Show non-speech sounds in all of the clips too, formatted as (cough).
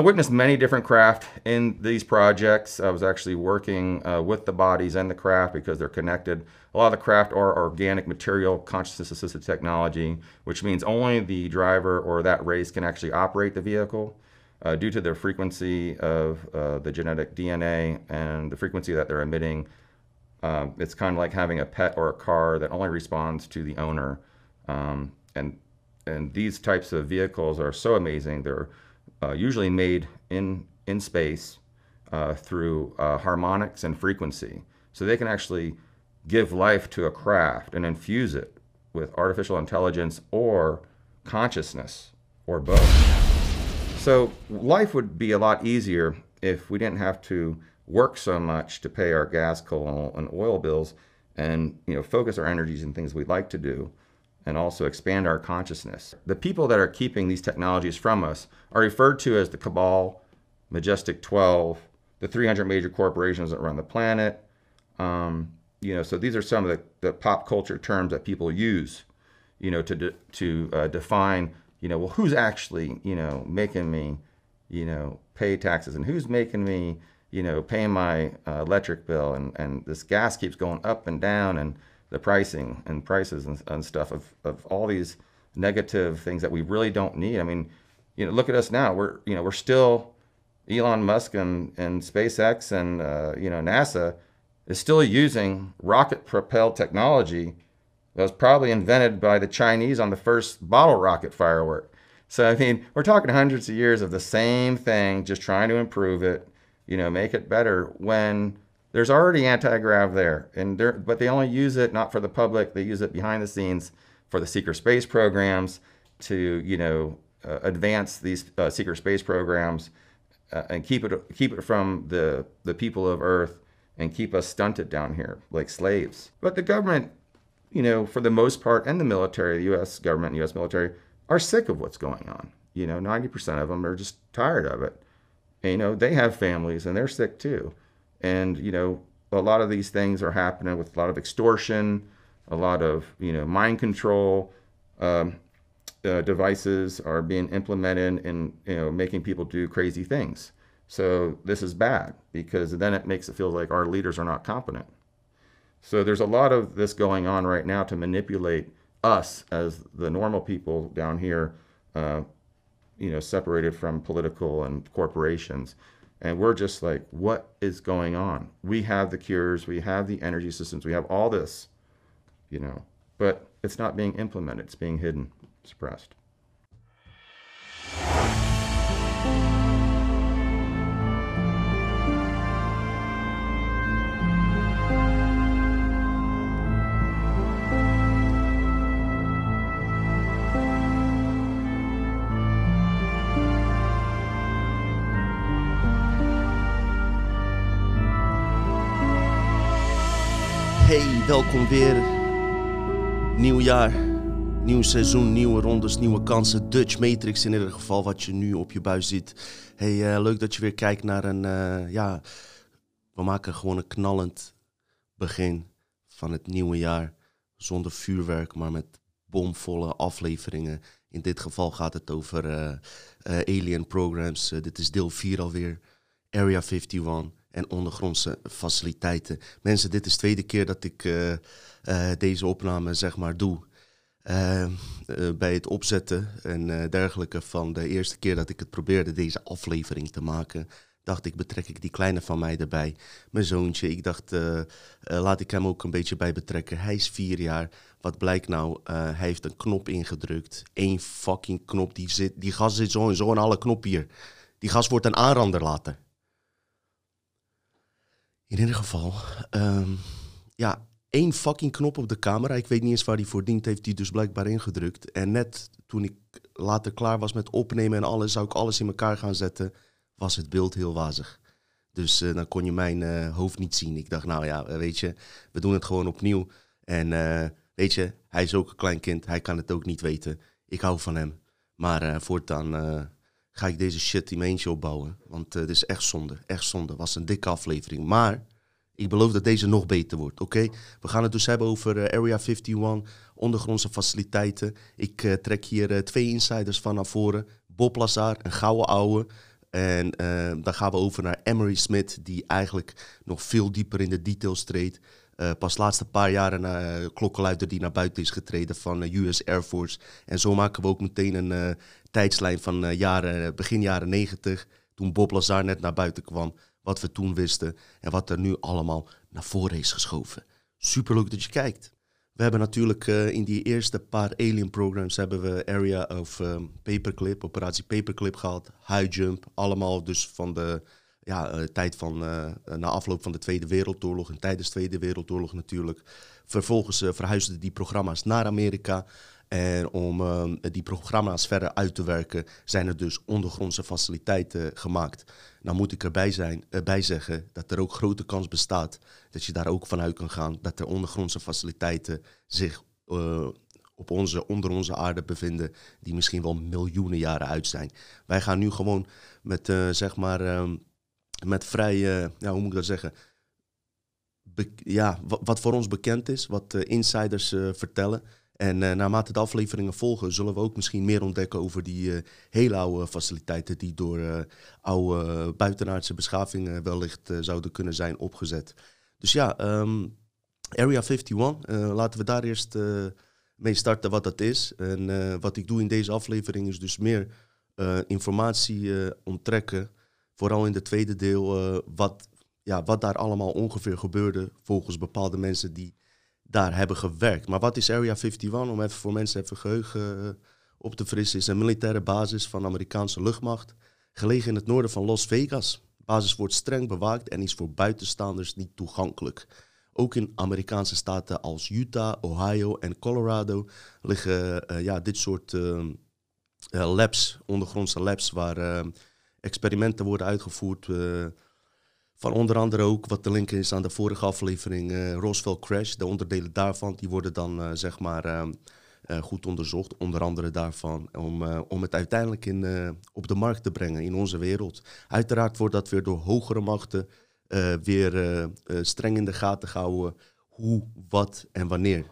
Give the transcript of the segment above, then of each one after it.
I witnessed many different craft in these projects. I was actually working uh, with the bodies and the craft because they're connected. A lot of the craft are organic material consciousness assisted technology, which means only the driver or that race can actually operate the vehicle. Uh, due to the frequency of uh, the genetic DNA and the frequency that they're emitting, um, it's kind of like having a pet or a car that only responds to the owner. Um, and and these types of vehicles are so amazing. They're uh, usually made in in space uh, through uh, harmonics and frequency, so they can actually give life to a craft and infuse it with artificial intelligence or consciousness or both. So life would be a lot easier if we didn't have to work so much to pay our gas, coal, and oil bills, and you know focus our energies in things we like to do, and also expand our consciousness. The people that are keeping these technologies from us are referred to as the cabal, majestic 12, the 300 major corporations that run the planet. Um, you know, so these are some of the, the pop culture terms that people use, you know, to de- to uh, define you know, well, who's actually, you know, making me, you know, pay taxes and who's making me, you know, pay my uh, electric bill and, and this gas keeps going up and down and the pricing and prices and, and stuff of, of all these negative things that we really don't need. I mean, you know, look at us now. We're, you know, we're still Elon Musk and, and SpaceX and, uh, you know, NASA is still using rocket propelled technology that was probably invented by the Chinese on the first bottle rocket firework. So, I mean, we're talking hundreds of years of the same thing, just trying to improve it, you know, make it better when there's already anti-grav there. And there, but they only use it not for the public, they use it behind the scenes for the secret space programs to, you know, uh, advance these uh, secret space programs uh, and keep it keep it from the the people of Earth and keep us stunted down here like slaves. But the government you know, for the most part, and the military, the U.S. government, U.S. military, are sick of what's going on. You know, 90% of them are just tired of it. And, you know, they have families and they're sick too. And, you know, a lot of these things are happening with a lot of extortion, a lot of, you know, mind control um, uh, devices are being implemented and, you know, making people do crazy things. So this is bad because then it makes it feel like our leaders are not competent. So there's a lot of this going on right now to manipulate us as the normal people down here, uh, you know, separated from political and corporations. And we're just like, what is going on? We have the cures, we have the energy systems, we have all this, you know, but it's not being implemented, it's being hidden, suppressed. Welkom weer. Nieuw jaar, nieuw seizoen, nieuwe rondes, nieuwe kansen. Dutch Matrix in ieder geval, wat je nu op je buis ziet. Hey, uh, leuk dat je weer kijkt naar een, uh, ja, we maken gewoon een knallend begin van het nieuwe jaar. Zonder vuurwerk, maar met bomvolle afleveringen. In dit geval gaat het over uh, alien programs. dit is deel 4 alweer. Area 51 en ondergrondse faciliteiten. Mensen, dit is de tweede keer dat ik uh, uh, deze opname zeg maar doe. Uh, bij het opzetten en dergelijke van de eerste keer dat ik het probeerde deze aflevering te maken, dacht ik betrek ik die kleine van mij erbij. Mijn zoontje, ik dacht laat ik hem ook een beetje bij betrekken. Hij is vier jaar. Wat blijkt nou? hij heeft een knop ingedrukt. Eén fucking knop. Die, zit, die gas zit zo en zo alle knoppen hier. Die gas wordt een aanrander later. In ieder geval, um, ja, één fucking knop op de camera. Ik weet niet eens waar die voor dient, heeft hij dus blijkbaar ingedrukt. En net toen ik later klaar was met opnemen en alles, zou ik alles in elkaar gaan zetten, was het beeld heel wazig. Dus uh, dan kon je mijn uh, hoofd niet zien. Ik dacht, nou ja, weet je, we doen het gewoon opnieuw. En weet je, hij is ook een klein kind, hij kan het ook niet weten. Ik hou van hem. Maar voortaan ga ik deze shit in mijn eentje opbouwen. Want het is echt zonde, echt zonde. was een dikke aflevering. Maar ik beloof dat deze nog beter wordt, oké? We gaan het dus hebben over uh, Area 51, ondergrondse faciliteiten. Ik uh, trek hier twee insiders van naar voren. Bob Lazar, een gouden ouwe. En dan gaan we over naar Emery Smith, die eigenlijk nog veel dieper in de details treedt. Uh, pas laatste paar jaren uh, klokkenluider die naar buiten is getreden van uh, US Air Force. En zo maken we ook meteen een tijdslijn van jaren, begin jaren 90, toen Bob Lazar net naar buiten kwam. Wat we toen wisten en wat er nu allemaal naar voren is geschoven. Superleuk dat je kijkt. We hebben natuurlijk in die eerste paar Alien programs hebben we Area of Paperclip, Operatie Paperclip gehad, High Jump, allemaal dus van de ja, uh, tijd van uh, na afloop van de Tweede Wereldoorlog en tijdens de Tweede Wereldoorlog natuurlijk. Vervolgens uh, verhuisden die programma's naar Amerika. En om die programma's verder uit te werken, zijn er dus ondergrondse faciliteiten gemaakt. Nou moet ik erbij zijn, bij zeggen dat er ook grote kans bestaat dat je daar ook vanuit kan gaan dat er ondergrondse faciliteiten zich op onze, onder onze aarde bevinden, die misschien wel miljoenen jaren uit zijn. Wij gaan nu gewoon met zeg maar. Ehm, met vrij, uh, ja, hoe moet ik dat zeggen? ja, wat, voor ons bekend is, wat uh, insiders uh, vertellen. En naarmate de afleveringen volgen, zullen we ook misschien meer ontdekken over die hele oude faciliteiten die door oude buitenaardse beschavingen wellicht zouden kunnen zijn opgezet. Dus ja, um, Area 51, laten we daar eerst mee starten wat dat is. En wat ik doe in deze aflevering is dus meer informatie onttrekken vooral in het tweede deel, uh, wat, ja, wat daar allemaal ongeveer gebeurde volgens bepaalde mensen die daar hebben gewerkt. Maar wat is Area 51? Om even voor mensen even geheugen uh, op te frissen, is een militaire basis van de Amerikaanse luchtmacht, gelegen in het noorden van Las Vegas. De basis wordt streng bewaakt en is voor buitenstaanders niet toegankelijk. Ook in Amerikaanse staten als Utah, Ohio en Colorado liggen uh, ja, dit soort labs, ondergrondse labs, waar experimenten worden uitgevoerd. Uh, van onder andere ook wat de link is aan de vorige aflevering, uh, Roswell Crash. De onderdelen daarvan, die worden dan uh, zeg maar goed onderzocht. Onder andere daarvan, om, om het uiteindelijk in, op de markt te brengen in onze wereld. Uiteraard wordt dat weer door hogere machten weer streng in de gaten gehouden. Hoe, wat en wanneer.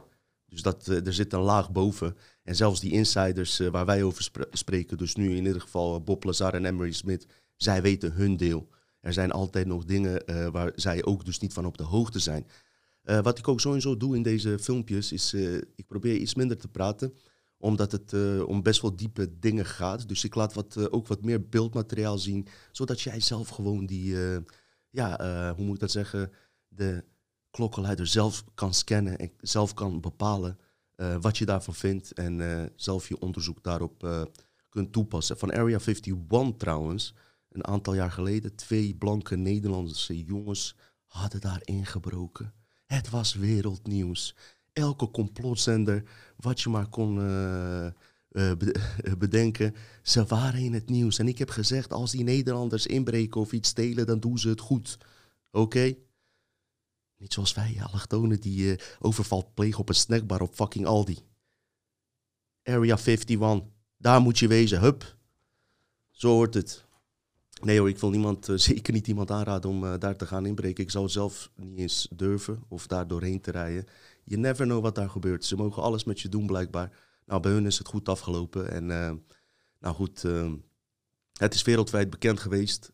Dus dat, er zit een laag boven. En zelfs die insiders uh, waar wij over spreken, dus nu in ieder geval Bob Lazar en Emery Smith, zij weten hun deel. Er zijn altijd nog dingen uh, waar zij ook dus niet van op de hoogte zijn. Wat ik ook sowieso doe in deze filmpjes is, ik probeer iets minder te praten, omdat het om best wel diepe dingen gaat. Dus ik laat wat, ook wat meer beeldmateriaal zien, zodat jij zelf gewoon die, ja, hoe moet ik dat zeggen, de klokkenluider zelf kan scannen en zelf kan bepalen uh, wat je daarvan vindt en uh, zelf je onderzoek daarop uh, kunt toepassen. Van Area 51 trouwens, een aantal jaar geleden, twee blanke Nederlandse jongens hadden daar ingebroken. Het was wereldnieuws. Elke complotzender, wat je maar kon bedenken, ze waren in het nieuws. En ik heb gezegd, als die Nederlanders inbreken of iets stelen, dan doen ze het goed. Oké? Niet zoals wij, allochtonen die uh, overval plegen op een snackbar op fucking Aldi. Area 51, daar moet je wezen, hup. Zo hoort het. Nee hoor, ik wil niemand, uh, (laughs) zeker niet iemand aanraden om uh, daar te gaan inbreken. Ik zou zelf niet eens durven of daar doorheen te rijden. Je never know wat daar gebeurt. Ze mogen alles met je doen blijkbaar. Nou, bij hun is het goed afgelopen. En nou goed, het is wereldwijd bekend geweest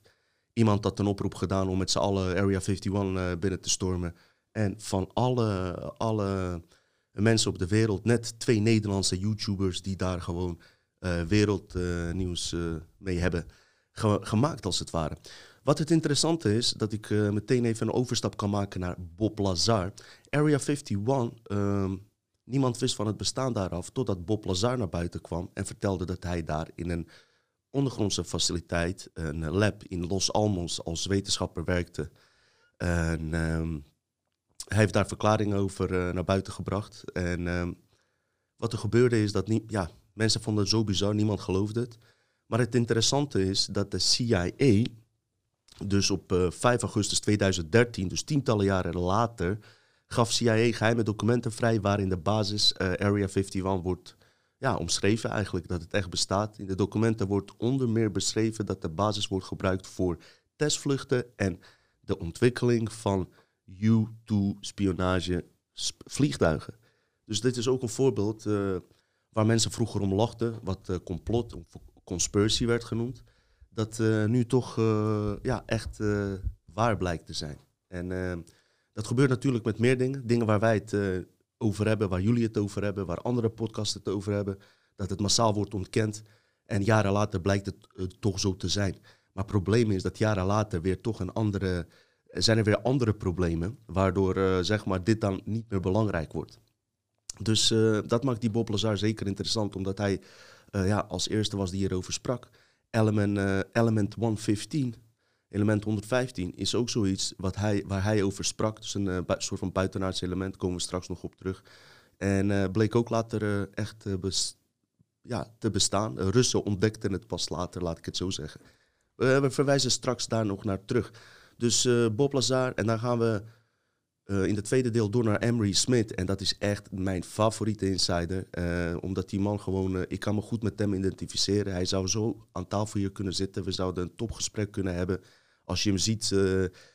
iemand had een oproep gedaan om met z'n allen Area 51 uh, eh, binnen te stormen. En van alle, alle mensen op de wereld, net twee Nederlandse YouTubers die daar gewoon uh, wereldnieuws uh, mee hebben gemaakt, als het ware. Wat het interessante is, dat ik meteen even een overstap kan maken naar Bob Lazar. Area 51, ehm, niemand wist van het bestaan daaraf, totdat Bob Lazar naar buiten kwam en vertelde dat hij daar in een ondergrondse faciliteit, een lab in Los Alamos als wetenschapper werkte. En ehm, hij heeft daar verklaringen over uh, naar buiten gebracht. En ehm, wat er gebeurde is dat niet, ja, mensen vonden het zo bizar, niemand geloofde het. Maar het interessante is dat de CIA, dus op uh, eh, 5 augustus 2013, dus tientallen jaren later, gaf CIA geheime documenten vrij waarin de basis Area 51 wordt ja, omschreven eigenlijk, dat het echt bestaat. In de documenten wordt onder meer beschreven dat de basis wordt gebruikt voor testvluchten en de ontwikkeling van U-2-spionage vliegtuigen. Dus dit is ook een voorbeeld uh, waar mensen vroeger om lachten, wat uh, complot of conspiracy werd genoemd. dat nu toch ja, echt waar blijkt te zijn. En dat gebeurt natuurlijk met meer dingen. Dingen waar wij het over hebben, waar jullie het over hebben, waar andere podcasts het over hebben. Dat het massaal wordt ontkend. En jaren later blijkt het toch zo te zijn. Maar het probleem is dat jaren later weer toch een andere, zijn er weer andere problemen, waardoor uh, zeg maar dit dan niet meer belangrijk wordt. Dus uh, dat maakt die Bob Lazar zeker interessant, omdat hij uh, ja, als eerste was die hierover sprak. Element, element 115, element 115 is ook zoiets wat hij, waar hij over sprak. Dus een soort van buitenaards element, komen we straks nog op terug. En bleek ook later echt ja, te bestaan. Russen ontdekten het pas later, laat ik het zo zeggen. We verwijzen straks daar nog naar terug. Dus Bob Lazar, en dan gaan we in het tweede deel door naar Emery Smith. En dat is echt mijn favoriete insider. omdat die man gewoon, ik kan me goed met hem identificeren. Hij zou zo aan tafel hier kunnen zitten. We zouden een topgesprek kunnen hebben. Als je hem ziet,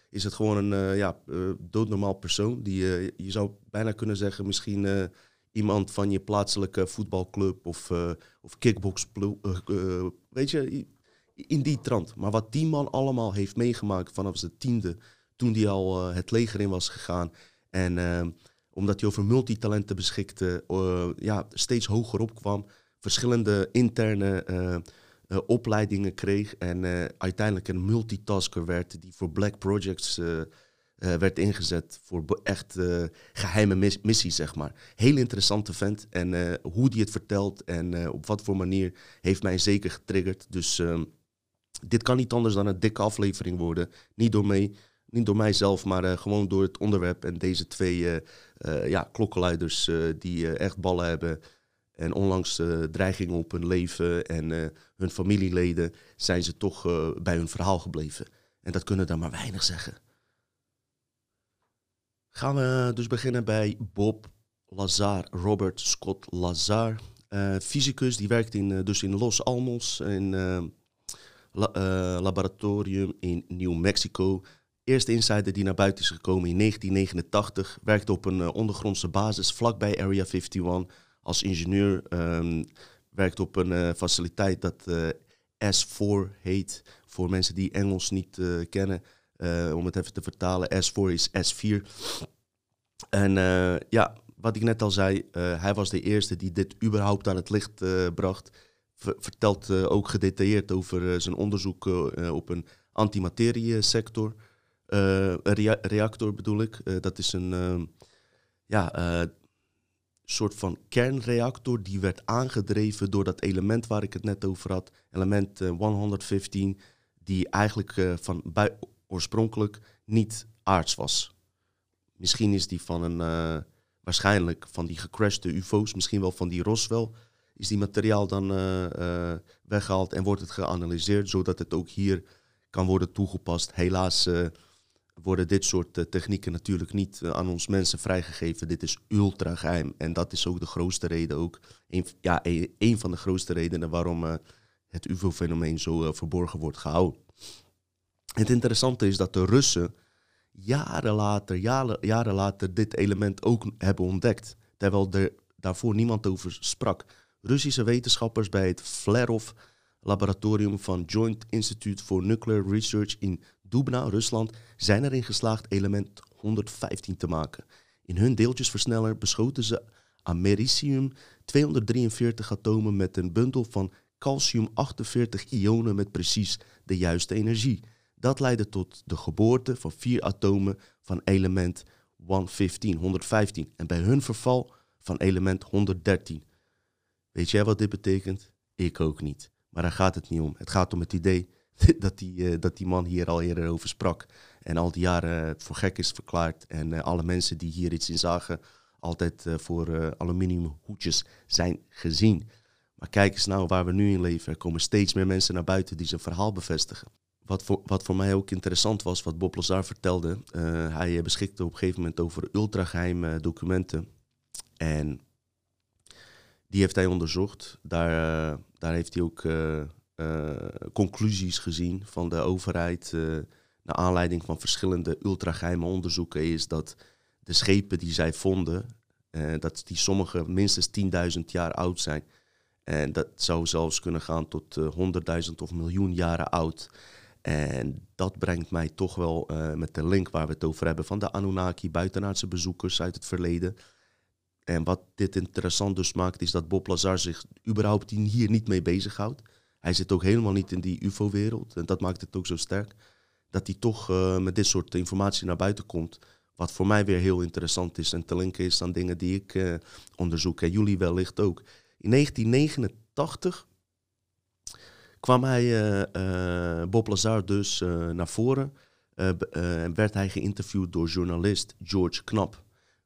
is het gewoon een ja, doodnormaal persoon. Die, je zou bijna kunnen zeggen, misschien iemand van je plaatselijke voetbalclub of, of kickboxclub. weet je, in die trant. Maar wat die man allemaal heeft meegemaakt vanaf zijn tiende, toen hij al het leger in was gegaan. En omdat hij over multitalenten beschikte, ja, steeds hoger opkwam. Verschillende interne opleidingen kreeg. En uiteindelijk een multitasker werd die voor Black Projects werd ingezet. Voor echt geheime mis missies, zeg maar. Heel interessante vent. En hoe die het vertelt en op wat voor manier heeft mij zeker getriggerd. Dus ehm, dit kan niet anders dan een dikke aflevering worden. Niet door mij, niet door mijzelf, maar uh, gewoon door het onderwerp en deze twee uh, uh, ja, klokkenluiders die echt ballen hebben. En onlangs dreigingen op hun leven en hun familieleden zijn ze toch bij hun verhaal gebleven. En dat kunnen er maar weinig zeggen. Gaan we dus beginnen bij Bob Lazar, Robert Scott Lazar. fysicus, die werkt in, dus in Los Alamos in eh, laboratorium in New Mexico. Eerste insider die naar buiten is gekomen in 1989. Werkte op een ondergrondse basis vlakbij Area 51 als ingenieur. Um, werkte op een uh, faciliteit dat S4 heet. Voor mensen die Engels niet kennen. om het even te vertalen. S4 is S4. En ja, wat ik net al zei, hij was de eerste die dit überhaupt aan het licht bracht vertelt uh, ook gedetailleerd over uh, zijn onderzoek uh, op een antimateriesector. een rea reactor bedoel ik. dat is een ehm, ja, soort van kernreactor die werd aangedreven door dat element waar ik het net over had. Element 115, die eigenlijk van oorspronkelijk niet aards was. Misschien is die van een, waarschijnlijk van die gecrashte UFO's, misschien wel van die Roswell is die materiaal dan weggehaald en wordt het geanalyseerd, zodat het ook hier kan worden toegepast. Helaas worden dit soort technieken natuurlijk niet aan ons mensen vrijgegeven. Dit is ultra geheim en dat is ook de grootste reden, ook een, ja, een, van de grootste redenen waarom het UFO-fenomeen zo verborgen wordt gehouden. Het interessante is dat de Russen jaren later, jaren, jaren later dit element ook hebben ontdekt, terwijl er daarvoor niemand over sprak. Russische wetenschappers bij het Flerov laboratorium van Joint Institute for Nuclear Research in Dubna, Rusland, zijn erin geslaagd element 115 te maken. In hun deeltjesversneller beschoten ze americium 243 atomen met een bundel van calcium 48 ionen met precies de juiste energie. Dat leidde tot de geboorte van vier atomen van element 115, 115 en bij hun verval van element 113. Weet jij wat dit betekent? Ik ook niet. Maar daar gaat het niet om. Het gaat om het idee (laughs) dat die, uh, dat die man hier al eerder over sprak. En al die jaren voor gek is verklaard. En uh, alle mensen die hier iets in zagen, altijd uh, voor aluminiumhoedjes zijn gezien. Maar kijk eens nou waar we nu in leven. Er komen steeds meer mensen naar buiten die zijn verhaal bevestigen. Wat voor, wat voor mij ook interessant was, wat Bob Lazar vertelde. hij beschikte op een gegeven moment over ultrageheime documenten. En die heeft hij onderzocht. Daar, daar heeft hij ook conclusies gezien van de overheid. naar aanleiding van verschillende ultrageheime onderzoeken is dat de schepen die zij vonden, dat die sommige minstens 10.000 jaar oud zijn. En dat zou zelfs kunnen gaan tot honderdduizend of miljoen jaren oud. En dat brengt mij toch wel met de link waar we het over hebben van de Anunnaki, buitenaardse bezoekers uit het verleden. En wat dit interessant dus maakt, is dat Bob Lazar zich überhaupt hier niet mee bezighoudt. Hij zit ook helemaal niet in die UFO-wereld. En dat maakt het ook zo sterk. Dat hij toch uh, met dit soort informatie naar buiten komt. Wat voor mij weer heel interessant is en te linken is aan dingen die ik uh, onderzoek. En jullie wellicht ook. In 1989 kwam hij, uh, Bob Lazar dus naar voren. en werd hij geïnterviewd door journalist George Knap.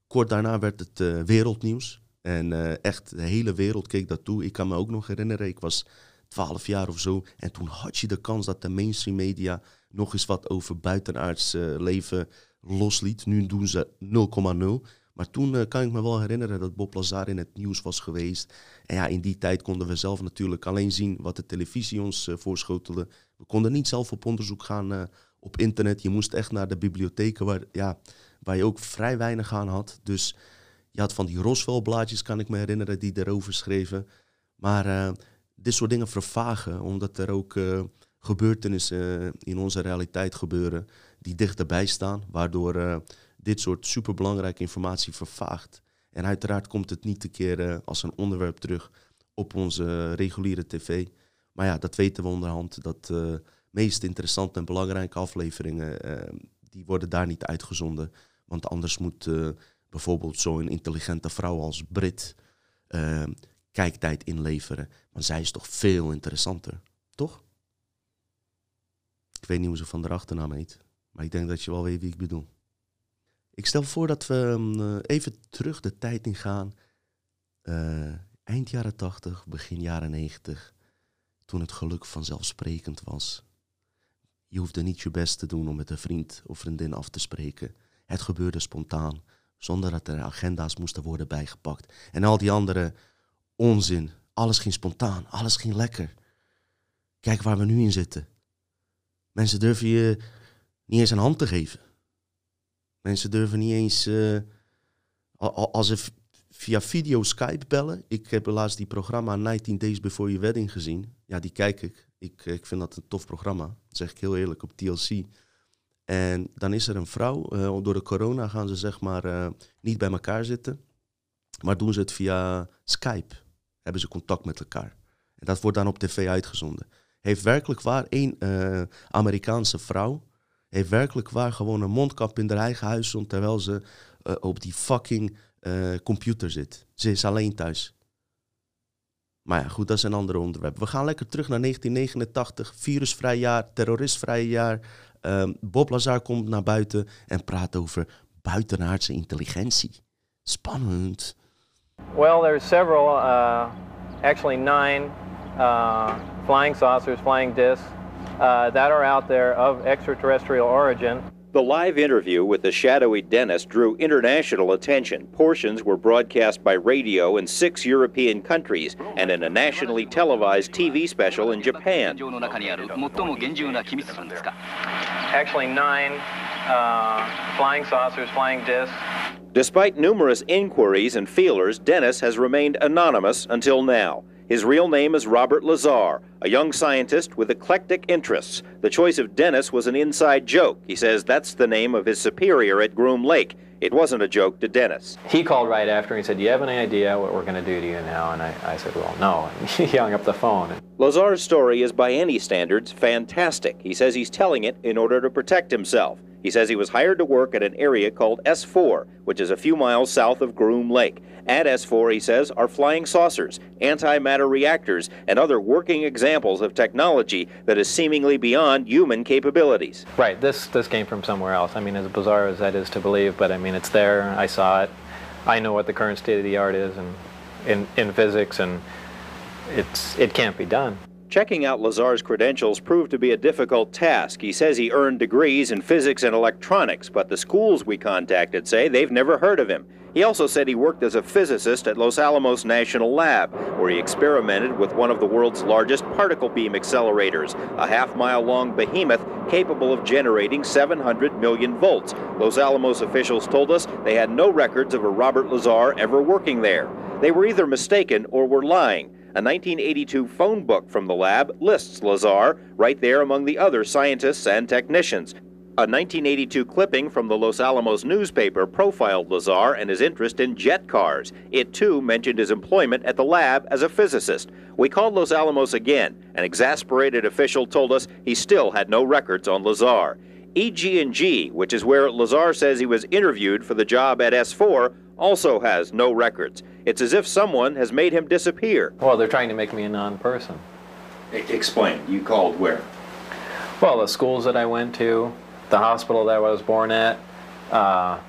Kort daarna werd het wereldnieuws. En echt, de hele wereld keek dat toe. Ik kan me ook nog herinneren, ik was 12 jaar of zo. En toen had je de kans dat de mainstream media nog eens wat over buitenaards uh, leven losliet. Nu doen ze 0,0. Maar toen uh, kan ik me wel herinneren dat Bob Lazar in het nieuws was geweest. En ja, in die tijd konden we zelf natuurlijk alleen zien wat de televisie ons uh, voorschotelde. We konden niet zelf op onderzoek gaan op internet. Je moest echt naar de bibliotheken waar, ja, waar je ook vrij weinig aan had. Dus je had van die Roswell-blaadjes, kan ik me herinneren, die erover schreven. Maar dit soort dingen vervagen, omdat er ook uh, gebeurtenissen in onze realiteit gebeuren die dichterbij staan, waardoor uh, dit soort superbelangrijke informatie vervaagt. En uiteraard komt het niet een keer als een onderwerp terug op onze reguliere tv. Maar ja, dat weten we onderhand, dat de meest interessante en belangrijke afleveringen, die worden daar niet uitgezonden. Want anders moet bijvoorbeeld zo'n intelligente vrouw als Brit kijktijd inleveren. Maar zij is toch veel interessanter, toch? Ik weet niet hoe ze van de achternaam heet, maar ik denk dat je wel weet wie ik bedoel. Ik stel voor dat we um, even terug de tijd ingaan. Uh, eind jaren 80, begin jaren 90, toen het geluk vanzelfsprekend was. Je hoefde niet je best te doen om met een vriend of vriendin af te spreken. Het gebeurde spontaan, zonder dat er agenda's moesten worden bijgepakt. En al die andere onzin. Alles ging spontaan, alles ging lekker. Kijk waar we nu in zitten. Mensen durven je niet eens een hand te geven. Mensen durven niet eens, uh, als ze via video Skype bellen. Ik heb laatst die programma 19 Days Before Your Wedding gezien. Ja, die kijk ik. Ik, ik vind dat een tof programma. Dat zeg ik heel eerlijk op TLC. En dan is er een vrouw, uh, door de corona gaan ze zeg maar niet bij elkaar zitten. Maar doen ze het via Skype hebben ze contact met elkaar. En dat wordt dan op tv uitgezonden. Heeft werkelijk waar één uh, Amerikaanse vrouw, heeft werkelijk waar gewoon een mondkap in haar eigen huis stond terwijl ze uh, op die fucking uh, computer zit. Ze is alleen thuis. Maar ja, goed, dat is een ander onderwerp. We gaan lekker terug naar 1989, virusvrij jaar, terroristvrij jaar. Um, Bob Lazar komt naar buiten en praat over buitenaardse intelligentie. Spannend. Well, there's several, uh, actually nine uh, flying saucers, flying discs uh, that are out there of extraterrestrial origin. The live interview with the shadowy dentist drew international attention. Portions were broadcast by radio in six European countries and in a nationally televised TV special in Japan. Actually, nine uh, flying saucers, flying discs. Despite numerous inquiries and feelers, Dennis has remained anonymous until now. His real name is Robert Lazar, a young scientist with eclectic interests. The choice of Dennis was an inside joke. He says that's the name of his superior at Groom Lake. It wasn't a joke to Dennis. He called right after and he said, Do you have any idea what we're going to do to you now? And I, I said, Well, no. And (laughs) he hung up the phone. Lazar's story is, by any standards, fantastic. He says he's telling it in order to protect himself. He says he was hired to work at an area called S4, which is a few miles south of Groom Lake. At S4, he says, are flying saucers, antimatter reactors, and other working examples of technology that is seemingly beyond human capabilities. Right, this, this came from somewhere else. I mean, as bizarre as that is to believe, but I mean, it's there. I saw it. I know what the current state of the art is and in, in physics, and it's, it can't be done. Checking out Lazar's credentials proved to be a difficult task. He says he earned degrees in physics and electronics, but the schools we contacted say they've never heard of him. He also said he worked as a physicist at Los Alamos National Lab, where he experimented with one of the world's largest particle beam accelerators, a half mile long behemoth capable of generating 700 million volts. Los Alamos officials told us they had no records of a Robert Lazar ever working there. They were either mistaken or were lying. A 1982 phone book from the lab lists Lazar right there among the other scientists and technicians. A 1982 clipping from the Los Alamos newspaper profiled Lazar and his interest in jet cars. It too mentioned his employment at the lab as a physicist. We called Los Alamos again. An exasperated official told us he still had no records on Lazar. EG&G, which is where Lazar says he was interviewed for the job at S4, also has no records. It's as if someone has made him disappear. Well, they're trying to make me a non-person. Explain. You called where? Well, the schools that I went to, the hospital that I was born at, uh,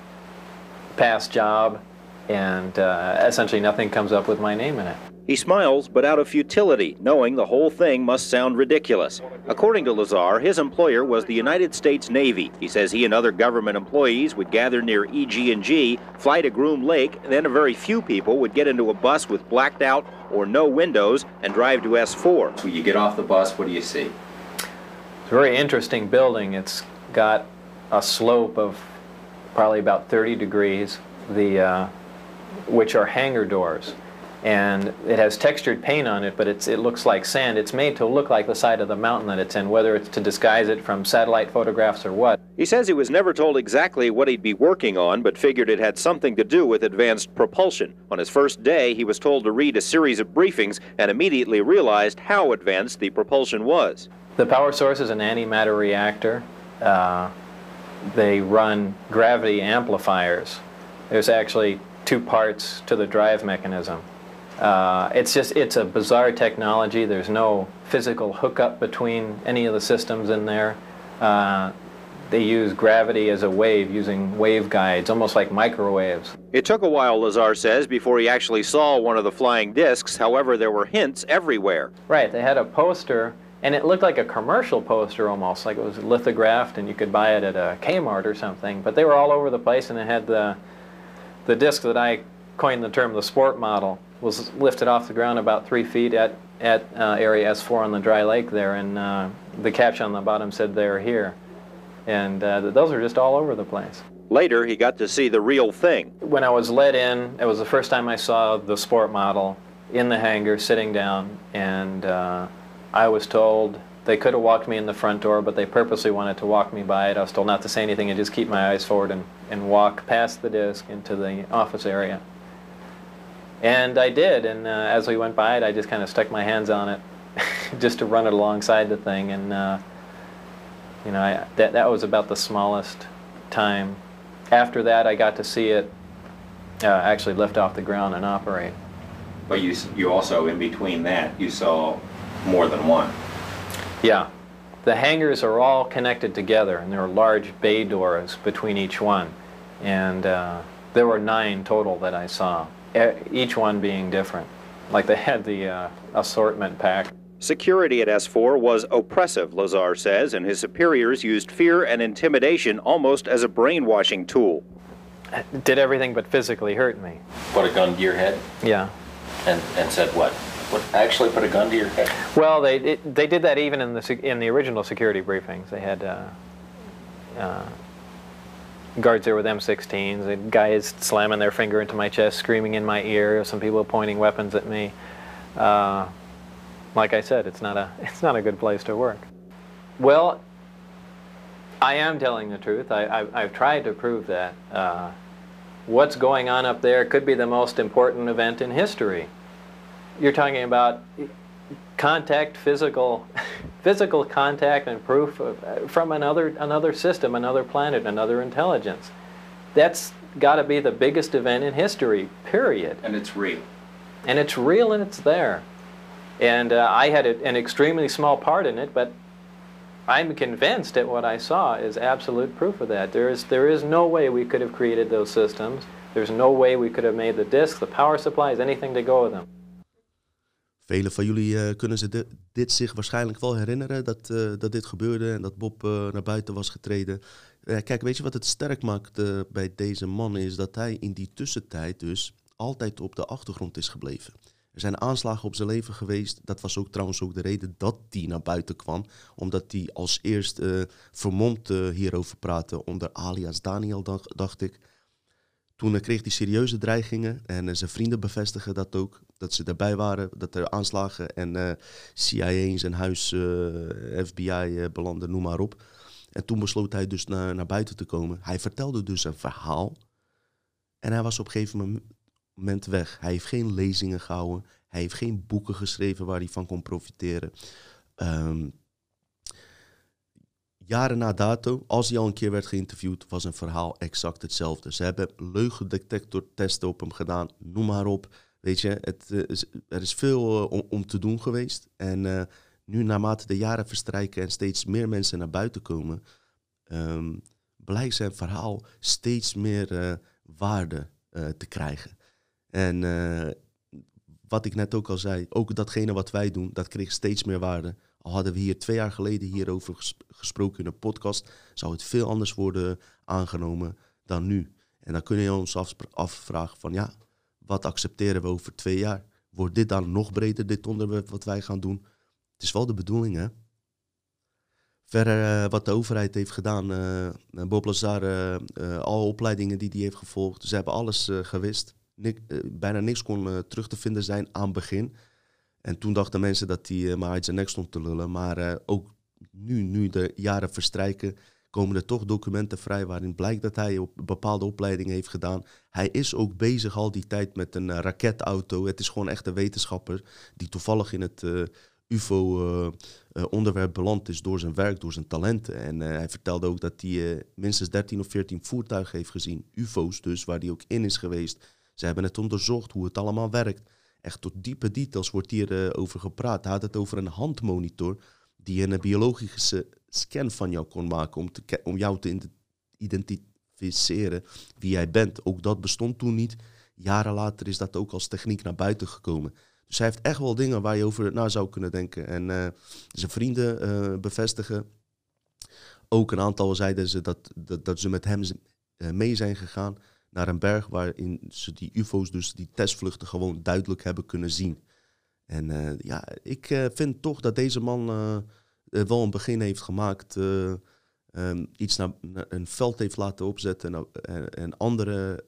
past job, and uh, essentially nothing comes up with my name in it. He smiles, but out of futility, knowing the whole thing must sound ridiculous. According to Lazar, his employer was the United States Navy. He says he and other government employees would gather near EG&G, fly to Groom Lake, then a very few people would get into a bus with blacked out or no windows and drive to S4. When you get off the bus, what do you see? It's a very interesting building. It's got a slope of probably about 30 degrees, the, uh, which are hangar doors. And it has textured paint on it, but it's, it looks like sand. It's made to look like the side of the mountain that it's in, whether it's to disguise it from satellite photographs or what. He says he was never told exactly what he'd be working on, but figured it had something to do with advanced propulsion. On his first day, he was told to read a series of briefings and immediately realized how advanced the propulsion was. The power source is an antimatter reactor. Uh, they run gravity amplifiers. There's actually two parts to the drive mechanism. Uh, it's just, it's a bizarre technology. There's no physical hookup between any of the systems in there. Uh, they use gravity as a wave using waveguides, almost like microwaves. It took a while, Lazar says, before he actually saw one of the flying discs. However, there were hints everywhere. Right, they had a poster, and it looked like a commercial poster almost, like it was lithographed and you could buy it at a Kmart or something. But they were all over the place, and it had the, the disc that I coined the term the sport model was lifted off the ground about three feet at, at uh, area S4 on the dry lake there, and uh, the caption on the bottom said, they're here. And uh, those are just all over the place. Later, he got to see the real thing. When I was let in, it was the first time I saw the sport model in the hangar sitting down, and uh, I was told they could have walked me in the front door, but they purposely wanted to walk me by it. I was told not to say anything and just keep my eyes forward and, and walk past the disc into the office area. And I did, and uh, as we went by it, I just kind of stuck my hands on it (laughs) just to run it alongside the thing. And, uh, you know, I, that, that was about the smallest time. After that, I got to see it uh, actually lift off the ground and operate. But you, you also, in between that, you saw more than one. Yeah. The hangars are all connected together, and there are large bay doors between each one. And uh, there were nine total that I saw each one being different. Like they had the uh, assortment pack. Security at S4 was oppressive, Lazar says, and his superiors used fear and intimidation almost as a brainwashing tool. It did everything but physically hurt me. Put a gun to your head? Yeah. And, and said what? What actually put a gun to your head? Well, they it, they did that even in the in the original security briefings. They had uh, uh, guards there with M16s, and guys slamming their finger into my chest, screaming in my ear, some people pointing weapons at me. Uh, like I said, it's not a (laughs) it's not a good place to work. Well, I am telling the truth. I, have tried to prove that. Uh, what's going on up there could be the most important event in history. You're talking about contact, physical, (laughs) physical contact and proof of, uh, from another, another system, another planet, another intelligence. That's got to be the biggest event in history, period. And it's real. And it's real and it's there. And uh, I had a, an extremely small part in it, but I'm convinced that what I saw is absolute proof of that. There is, there is no way we could have created those systems. There's no way we could have made the disks, the power supplies, anything to go with them. Velen van jullie uh, kunnen ze dit zich waarschijnlijk wel herinneren, dat, uh, dat dit gebeurde en dat Bob uh, naar buiten was getreden. kijk, weet je wat het sterk maakt bij deze man is dat hij in die tussentijd dus altijd op de achtergrond is gebleven. Er zijn aanslagen op zijn leven geweest. Dat was ook trouwens ook de reden dat hij naar buiten kwam. Omdat hij als eerst vermomd hierover praatte onder alias Daniel, dacht ik. Toen kreeg hij serieuze dreigingen en zijn vrienden bevestigen dat ook. Dat ze erbij waren, dat er aanslagen en CIA in zijn huis, FBI belanden, noem maar op. En toen besloot hij dus naar, naar buiten te komen. Hij vertelde dus een verhaal. En hij was op een gegeven moment weg. Hij heeft geen lezingen gehouden. Hij heeft geen boeken geschreven waar hij van kon profiteren. Um, jaren na dato, als hij al een keer werd geïnterviewd, was een verhaal exact hetzelfde. Ze hebben leugendetectortesten op hem gedaan, noem maar op. Weet je, het, eh, er is veel eh, om, te doen geweest. En uh, nu, naarmate de jaren verstrijken en steeds meer mensen naar buiten komen, um, blijkt zijn verhaal steeds meer waarde te krijgen. En wat ik net ook al zei, ook datgene wat wij doen, dat kreeg steeds meer waarde. Al hadden we hier twee jaar geleden hierover gesproken in een podcast, zou het veel anders worden aangenomen dan nu. En dan kun je ons afvragen van ja, wat accepteren we over twee jaar? Wordt dit dan nog breder, dit onderwerp wat wij gaan doen? Het is wel de bedoeling, hè? Verder, uh, wat de overheid heeft gedaan, uh, Bob Lazar, alle opleidingen die hij heeft gevolgd, ze hebben alles gewist. Nik, bijna niks kon terug te vinden zijn aan het begin. En toen dachten mensen dat hij maar uit zijn nek stond te lullen. Maar ook nu, nu de jaren verstrijken, komen er toch documenten vrij waarin blijkt dat hij op bepaalde opleidingen heeft gedaan. Hij is ook bezig al die tijd met een uh, raketauto. Het is gewoon echt een wetenschapper die toevallig in het UFO-onderwerp beland is door zijn werk, door zijn talenten. En hij vertelde ook dat hij minstens 13 of 14 voertuigen heeft gezien. UFO's dus, waar hij ook in is geweest. Ze hebben het onderzocht hoe het allemaal werkt. Echt tot diepe details wordt hier uh, over gepraat. Hij had het over een handmonitor die een biologische scan van jou kon maken om, te, om jou te identificeren wie jij bent. Ook dat bestond toen niet. Jaren later is dat ook als techniek naar buiten gekomen. Dus hij heeft echt wel dingen waar je over na zou kunnen denken. En uh, zijn vrienden uh, bevestigen. Ook een aantal zeiden ze dat, dat, dat ze met hem mee zijn gegaan naar een berg waarin ze die UFO's, dus die testvluchten, gewoon duidelijk hebben kunnen zien. En uh, ja, ik uh, vind toch dat deze man uh, wel een begin heeft gemaakt. Um, iets naar, een veld heeft laten opzetten en, andere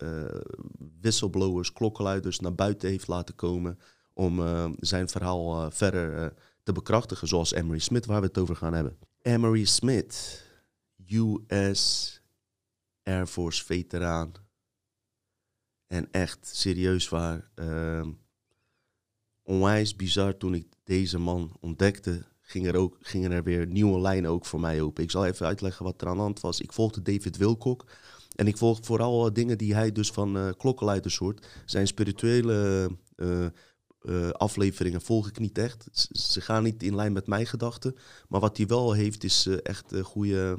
whistleblowers, klokkenluiders naar buiten heeft laten komen om zijn verhaal verder te bekrachtigen, zoals Emery Smith, waar we het over gaan hebben. Emery Smith, US Air Force veteraan, en echt serieus waar. Uh, onwijs bizar toen ik deze man ontdekte. Gingen er, ook, er weer nieuwe lijnen ook voor mij open. Ik zal even uitleggen wat er aan de hand was. Ik volgde David Wilcock. En ik volg vooral dingen die hij dus van uh, klokkenluiders hoort. Zijn spirituele uh, afleveringen volg ik niet echt. Ze gaan niet in lijn met mijn gedachten. Maar wat hij wel heeft is echt goede,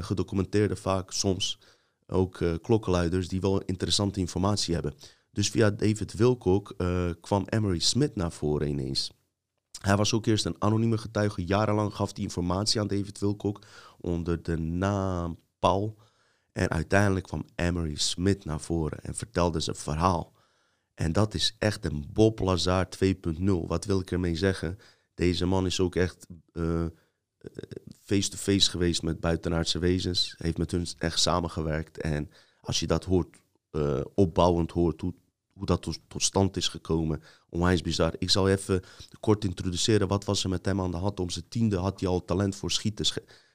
gedocumenteerde vaak soms ook klokkenluiders die wel interessante informatie hebben. Dus via David Wilcock uh, kwam Emery Smith naar voren ineens. Hij was ook eerst een anonieme getuige. Jarenlang gaf hij informatie aan David Wilcock onder de naam Paul. En uiteindelijk kwam Emery Smith naar voren en vertelde zijn verhaal. En dat is echt een Bob Lazar 2.0. Wat wil ik ermee zeggen? Deze man is ook echt uh, face-to-face geweest met buitenaardse wezens. Heeft met hun echt samengewerkt. En als je dat hoort, opbouwend hoort, hoe, hoe dat tot, stand is gekomen, onwijs bizar. Ik zal even kort introduceren. Wat was er met hem aan de hand? Om zijn tiende had hij al talent voor schieten,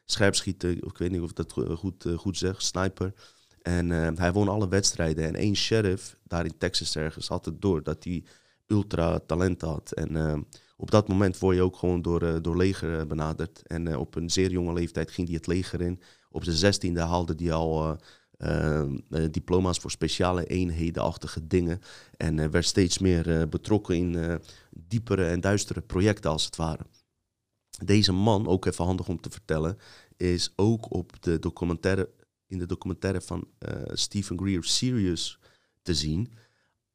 scherpschieten. Ik weet niet of ik dat goed, uh, goed zeg, sniper. En uh, hij won alle wedstrijden. En één sheriff daar in Texas ergens had het door dat hij ultra talent had. En op dat moment word je ook gewoon door, door leger benaderd. En op een zeer jonge leeftijd ging hij het leger in. Op zijn zestiende haalde hij al diploma's voor speciale eenhedenachtige dingen. En werd steeds meer betrokken in diepere en duistere projecten als het ware. Deze man, ook even handig om te vertellen, is ook op de documentaire, in de documentaire van Stephen Greer Sirius te zien.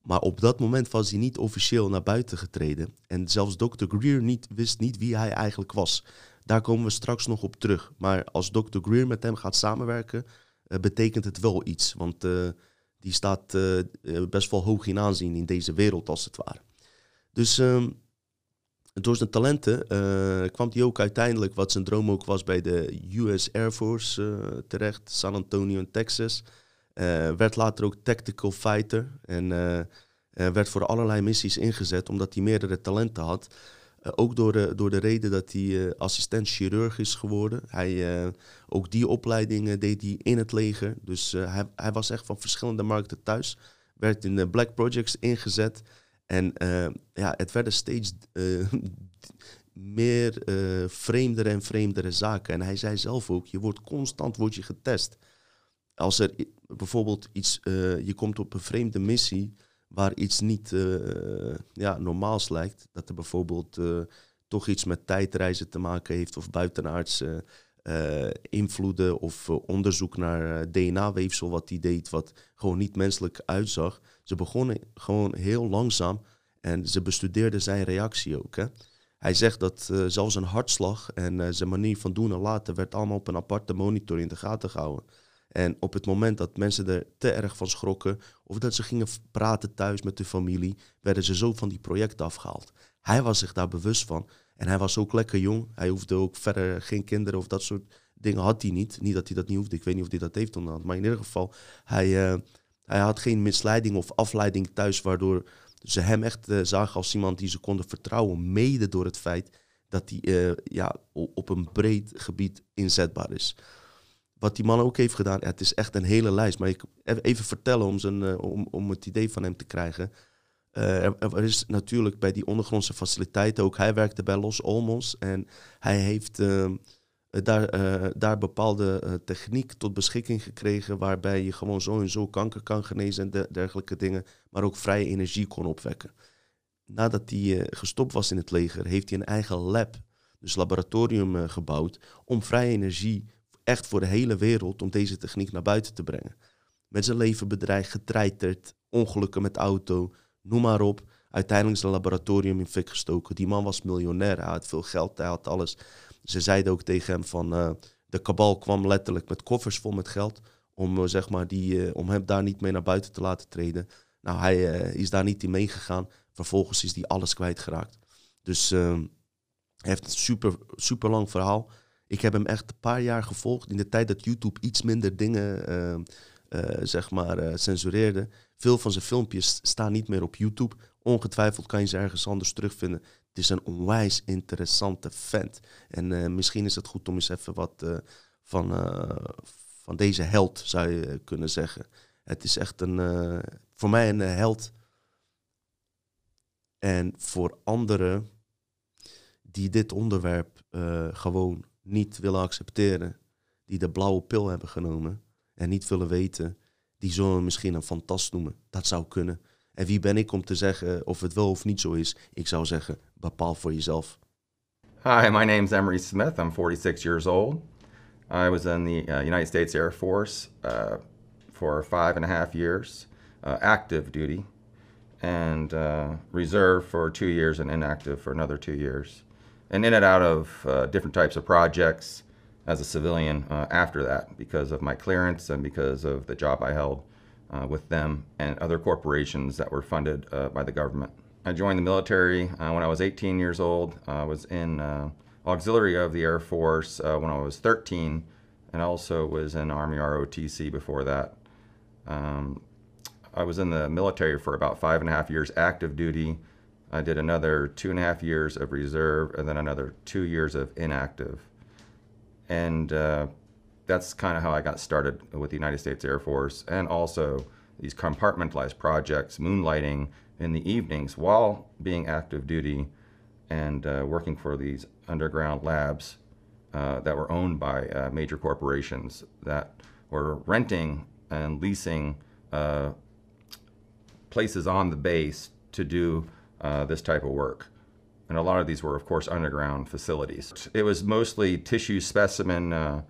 Maar op dat moment was hij niet officieel naar buiten getreden. En zelfs Dr. Greer niet, wist niet wie hij eigenlijk was. Daar komen we straks nog op terug. Maar als Dr. Greer met hem gaat samenwerken, betekent het wel iets. Want uh, die staat uh, best wel hoog in aanzien in deze wereld, als het ware. Dus um, door zijn talenten kwam hij ook uiteindelijk, wat zijn droom ook was, bij de US Air Force terecht, San Antonio in Texas. werd later ook tactical fighter en werd voor allerlei missies ingezet omdat hij meerdere talenten had. Ook door de, door de reden dat hij assistent chirurg is geworden. Hij, ook die opleiding deed hij in het leger. Dus hij, hij was echt van verschillende markten thuis. Werd in de Black Projects ingezet. En ja, het werden steeds (laughs) meer uh, vreemdere en vreemdere zaken. En hij zei zelf ook, je wordt constant wordt je getest. Als er bijvoorbeeld iets, uh, je komt op een vreemde missie waar iets niet uh, ja, normaals lijkt. Dat er bijvoorbeeld toch iets met tijdreizen te maken heeft of buitenaardse invloeden of onderzoek naar DNA-weefsel wat hij deed, wat gewoon niet menselijk uitzag. Ze begonnen gewoon heel langzaam en ze bestudeerden zijn reactie ook. Hè. Hij zegt dat zelfs een hartslag en zijn manier van doen en laten werd allemaal op een aparte monitor in de gaten gehouden. En op het moment dat mensen er te erg van schrokken of dat ze gingen praten thuis met de familie, werden ze zo van die projecten afgehaald. Hij was zich daar bewust van en hij was ook lekker jong. Hij hoefde ook verder geen kinderen of dat soort dingen had hij niet. Niet dat hij dat niet hoefde, ik weet niet of hij dat heeft onderhand. Maar in ieder geval, hij, uh, hij had geen misleiding of afleiding thuis waardoor ze hem echt uh, zagen als iemand die ze konden vertrouwen, mede door het feit dat hij uh, ja, op een breed gebied inzetbaar is. Wat die man ook heeft gedaan, het is echt een hele lijst. Maar ik even vertellen om, zijn, uh, om, om het idee van hem te krijgen. Er, er, is natuurlijk bij die ondergrondse faciliteiten ook, hij werkte bij Los Olmos en hij heeft ehm, uh, daar, daar bepaalde techniek tot beschikking gekregen waarbij je gewoon zo en zo kanker kan genezen en de, dergelijke dingen, maar ook vrije energie kon opwekken. Nadat hij gestopt was in het leger, heeft hij een eigen lab, dus laboratorium gebouwd, om vrije energie echt voor de hele wereld, om deze techniek naar buiten te brengen. Met zijn leven bedreigd, getreiterd, ongelukken met auto, noem maar op. Uiteindelijk is een laboratorium in fik gestoken. Die man was miljonair, hij had veel geld, hij had alles. Ze zeiden ook tegen hem van uh, de kabal kwam letterlijk met koffers vol met geld om, uh, zeg maar die, uh, om hem daar niet mee naar buiten te laten treden. Nou, hij is daar niet in meegegaan. Vervolgens is hij alles kwijtgeraakt. Dus ehm, hij heeft een super, super lang verhaal. Ik heb hem echt een paar jaar gevolgd in de tijd dat YouTube iets minder dingen ehm, zeg maar, censureerde. Veel van zijn filmpjes staan niet meer op YouTube. Ongetwijfeld kan je ze ergens anders terugvinden. Het is een onwijs interessante vent. En misschien is het goed om eens even wat van, van deze held, zou je kunnen zeggen. Het is echt een, voor mij een held. En voor anderen die dit onderwerp gewoon niet willen accepteren, die de blauwe pil hebben genomen en niet willen weten, die zullen misschien een fantast noemen. Dat zou kunnen. En wie ben ik om te zeggen of het wel of niet zo is? Ik zou zeggen, bepaal voor jezelf. Hi, my name's Emery Smith. I'm 46 years old. I was in the uh, United States Air Force uh, for five and a half years, uh, active duty, and uh, reserve for two years and inactive for another two years. And in and out of uh, different types of projects as a civilian uh, after that because of my clearance and because of the job I held uh, with them and other corporations that were funded uh, by the government. I joined the military uh, when I was 18 years old. I was in uh, auxiliary of the Air Force when I was 13 and also was in Army ROTC before that. Um, I was in the military for about five and a half years active duty. I did another two and a half years of reserve and then another two years of inactive. And uh, that's kind of how I got started with the United States Air Force and also these compartmentalized projects, moonlighting in the evenings while being active duty and uh, working for these underground labs uh, that were owned by uh, major corporations that were renting and leasing uh, places on the base to do uh, this type of work. And a lot of these were, of course, underground facilities. It was mostly tissue specimen uh,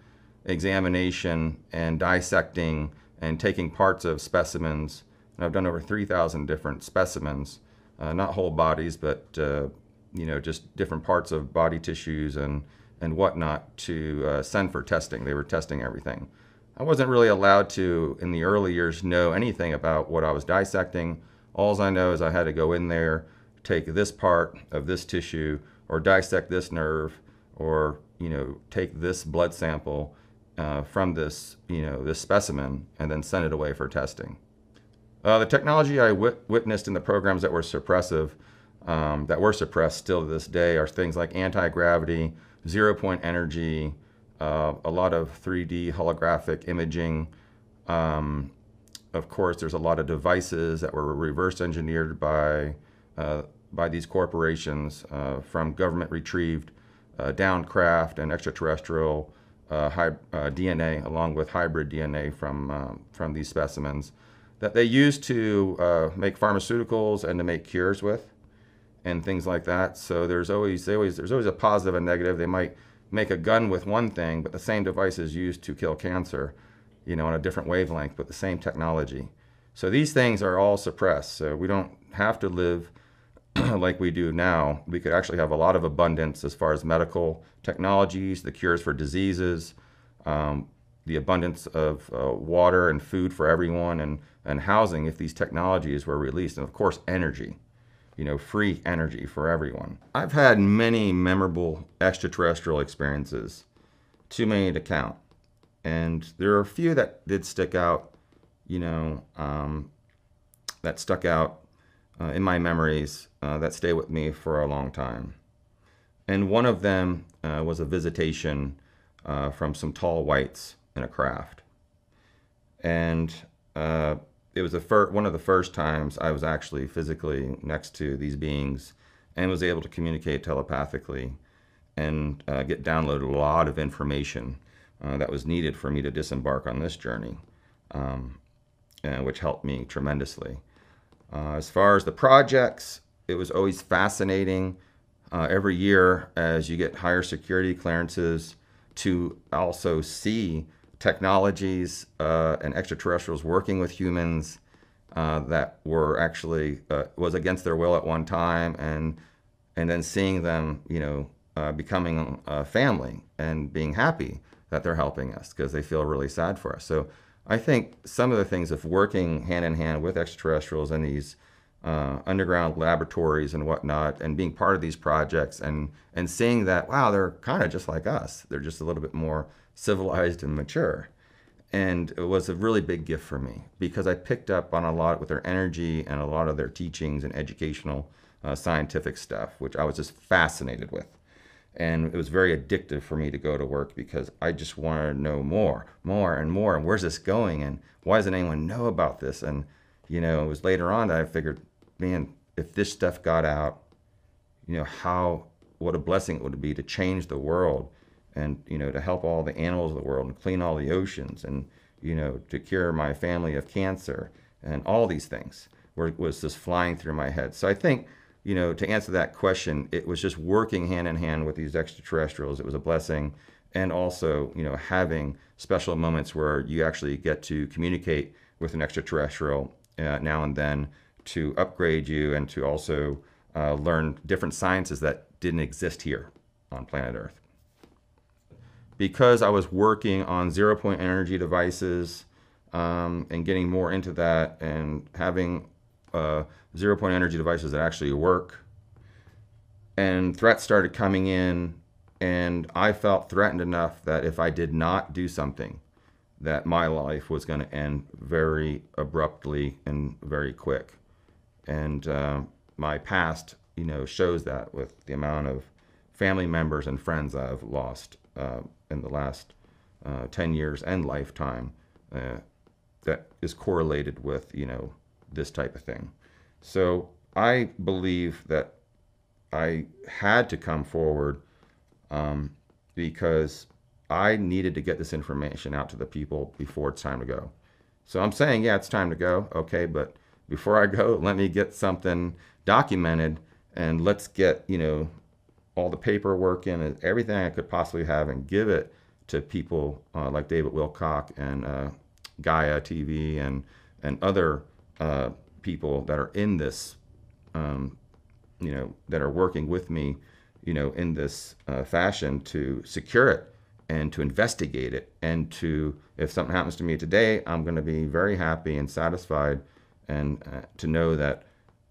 examination and dissecting and taking parts of specimens. And I've done over 3,000 different specimens, uh, not whole bodies, but uh, you know just different parts of body tissues and and whatnot to uh, send for testing. They were testing everything. I wasn't really allowed to in the early years know anything about what I was dissecting. All I know is I had to go in there, take this part of this tissue, or dissect this nerve, or you know take this blood sample uh, from this, you know, this specimen and then send it away for testing. Uh, the technology I wit- witnessed in the programs that were suppressive, um, that were suppressed still to this day, are things like anti gravity, zero point energy, uh, a lot of 3D holographic imaging. Um, of course, there's a lot of devices that were reverse engineered by by these corporations uh, from government retrieved uh, downcraft and extraterrestrial uh, uh, DNA, along with hybrid DNA from um, from these specimens that they use to uh, make pharmaceuticals and to make cures with, and things like that. So there's always always there's always a positive and negative. They might make a gun with one thing, but the same device is used to kill cancer, you know, on a different wavelength, but the same technology. So these things are all suppressed. So we don't have to live (clears throat) like we do now. We could actually have a lot of abundance as far as medical technologies, the cures for diseases, um, the abundance of uh, water and food for everyone, and, and housing if these technologies were released. And of course, energy you know, free energy for everyone. I've had many memorable extraterrestrial experiences, too many to count. And there are a few that did stick out, you know, um, that stuck out uh, in my memories uh, that stay with me for a long time. And one of them uh, was a visitation uh, from some tall whites in a craft. And uh, it was one of the first times I was actually physically next to these beings and was able to communicate telepathically and uh, get downloaded a lot of information that was needed for me to disembark on this journey, um, which helped me tremendously. Uh, as far as the projects, it was always fascinating uh, every year as you get higher security clearances to also see technologies uh, and extraterrestrials working with humans uh, that were actually uh, was against their will at one time, and and then seeing them, you know, uh, becoming a family and being happy that they're helping us because they feel really sad for us. So I think some of the things of working hand in hand with extraterrestrials and these uh, underground laboratories and whatnot, and being part of these projects, and and seeing that wow, they're kind of just like us. They're just a little bit more civilized and mature. And it was a really big gift for me because I picked up on a lot with their energy and a lot of their teachings and educational uh, scientific stuff, which I was just fascinated with. And it was very addictive for me to go to work because I just wanted to know more, more, and more. And where's this going? And why doesn't anyone know about this? And, you know, it was later on that I figured, man, if this stuff got out, you know, how, what a blessing it would be to change the world and you know to help all the animals of the world and clean all the oceans and you know to cure my family of cancer and all these things were, was just flying through my head so i think you know to answer that question it was just working hand in hand with these extraterrestrials. It was a blessing. And also you know having special moments where you actually get to communicate with an extraterrestrial uh, now and then to upgrade you and to also uh, learn different sciences that didn't exist here on planet earth. Because I was working on zero point energy devices um, and getting more into that and having uh, zero point energy devices that actually work. And threats started coming in, and I felt threatened enough that if I did not do something, that my life was going to end very abruptly and very quick. And uh, my past, you know, shows that with the amount of family members and friends I've lost uh, in the last uh, 10 years and lifetime uh, that is correlated with, you know, this type of thing. So I believe that I had to come forward um, because I needed to get this information out to the people before it's time to go. So I'm saying, yeah, it's time to go. Okay, but before I go, (laughs) let me get something documented and let's get, you know, all the paperwork in and everything I could possibly have and give it to people uh, like David Wilcock and uh, Gaia TV and and other uh, people that are in this, um, you know, that are working with me, you know, in this uh, fashion to secure it and to investigate it and to if something happens to me today, I'm going to be very happy and satisfied and uh, to know that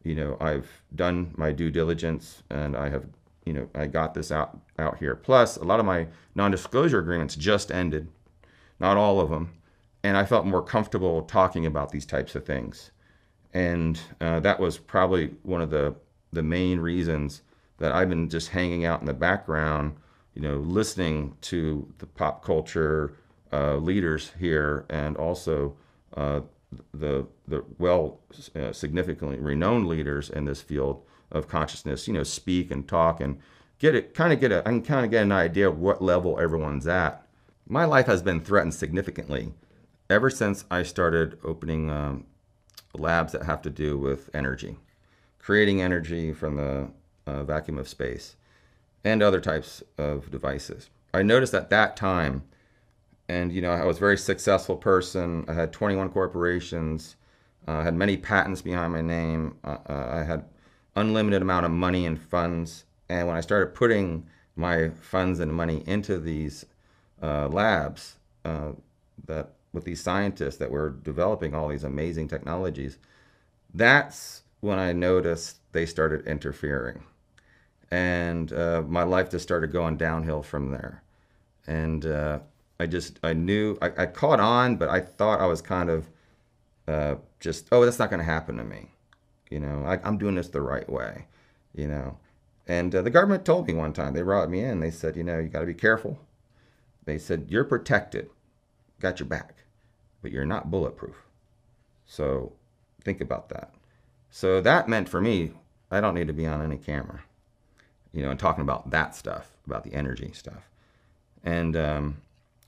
you know I've done my due diligence and I have you know, I got this out out here. Plus, a lot of my non-disclosure agreements just ended, not all of them. And I felt more comfortable talking about these types of things. And uh, that was probably one of the, the main reasons that I've been just hanging out in the background, you know, listening to the pop culture uh, leaders here and also uh, the the well uh, significantly renowned leaders in this field of consciousness, you know, speak and talk and get it kind of get a I can kind of get an idea of what level everyone's at. My life has been threatened significantly ever since I started opening um, labs that have to do with energy, creating energy from the uh, vacuum of space, and other types of devices. I noticed at that time, and you know, I was a very successful person. I had 21 corporations. Uh, I had many patents behind my name. Uh, uh, I had unlimited amount of money and funds. And when I started putting my funds and money into these uh, labs, uh, that with these scientists that were developing all these amazing technologies, that's when I noticed they started interfering. And uh, my life just started going downhill from there. And uh, I just, I knew, I, I, caught on, but I thought I was kind of uh, just, oh, that's not going to happen to me. You know, I, am doing this the right way, you know. And uh, the government told me one time, they brought me in, they said, you know, you got to be careful. They said, you're protected, got your back, but you're not bulletproof. So think about that. So that meant for me, I don't need to be on any camera, you know, and talking about that stuff, about the energy stuff. And, um,